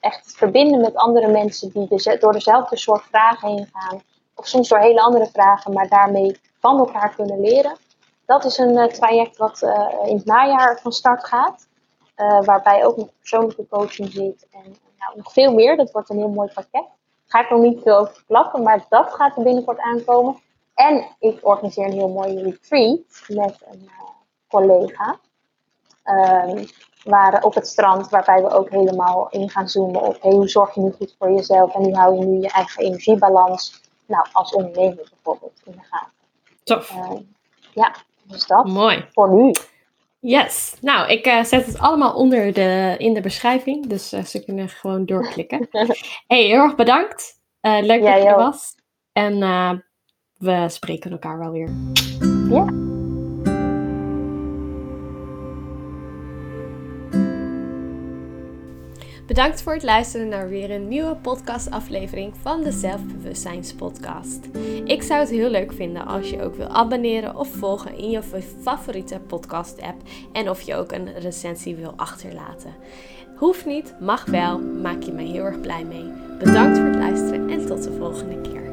echt verbinden met andere mensen die door dezelfde soort vragen heen gaan, of soms door hele andere vragen, maar daarmee van elkaar kunnen leren. Dat is een uh, traject wat in het najaar van start gaat, waarbij ook nog persoonlijke coaching zit en nou, nog veel meer. Dat wordt een heel mooi pakket. Ga ik nog niet veel over verklappen, maar dat gaat er binnenkort aankomen. En ik organiseer een heel mooi retreat met een collega. Um, waar, op het strand, waarbij we ook helemaal in gaan zoomen op hey, hoe zorg je nu goed voor jezelf en hoe hou je nu je eigen energiebalans, nou, als ondernemer bijvoorbeeld, in de gaten. Tof. Uh, ja, dus dat. Mooi. Voor nu. Yes. Nou, ik uh, zet het allemaal onder de, in de beschrijving, dus uh, ze kunnen gewoon doorklikken. hey, heel erg bedankt. leuk dat je er was. En we spreken elkaar wel weer. Ja. Bedankt voor het luisteren naar weer een nieuwe podcastaflevering van de Zelfbewustzijnspodcast. Ik zou het heel leuk vinden als je ook wil abonneren of volgen in je favoriete podcast-app en of je ook een recensie wil achterlaten. Hoeft niet, mag wel, maak je mij heel erg blij mee. Bedankt voor het luisteren en tot de volgende keer.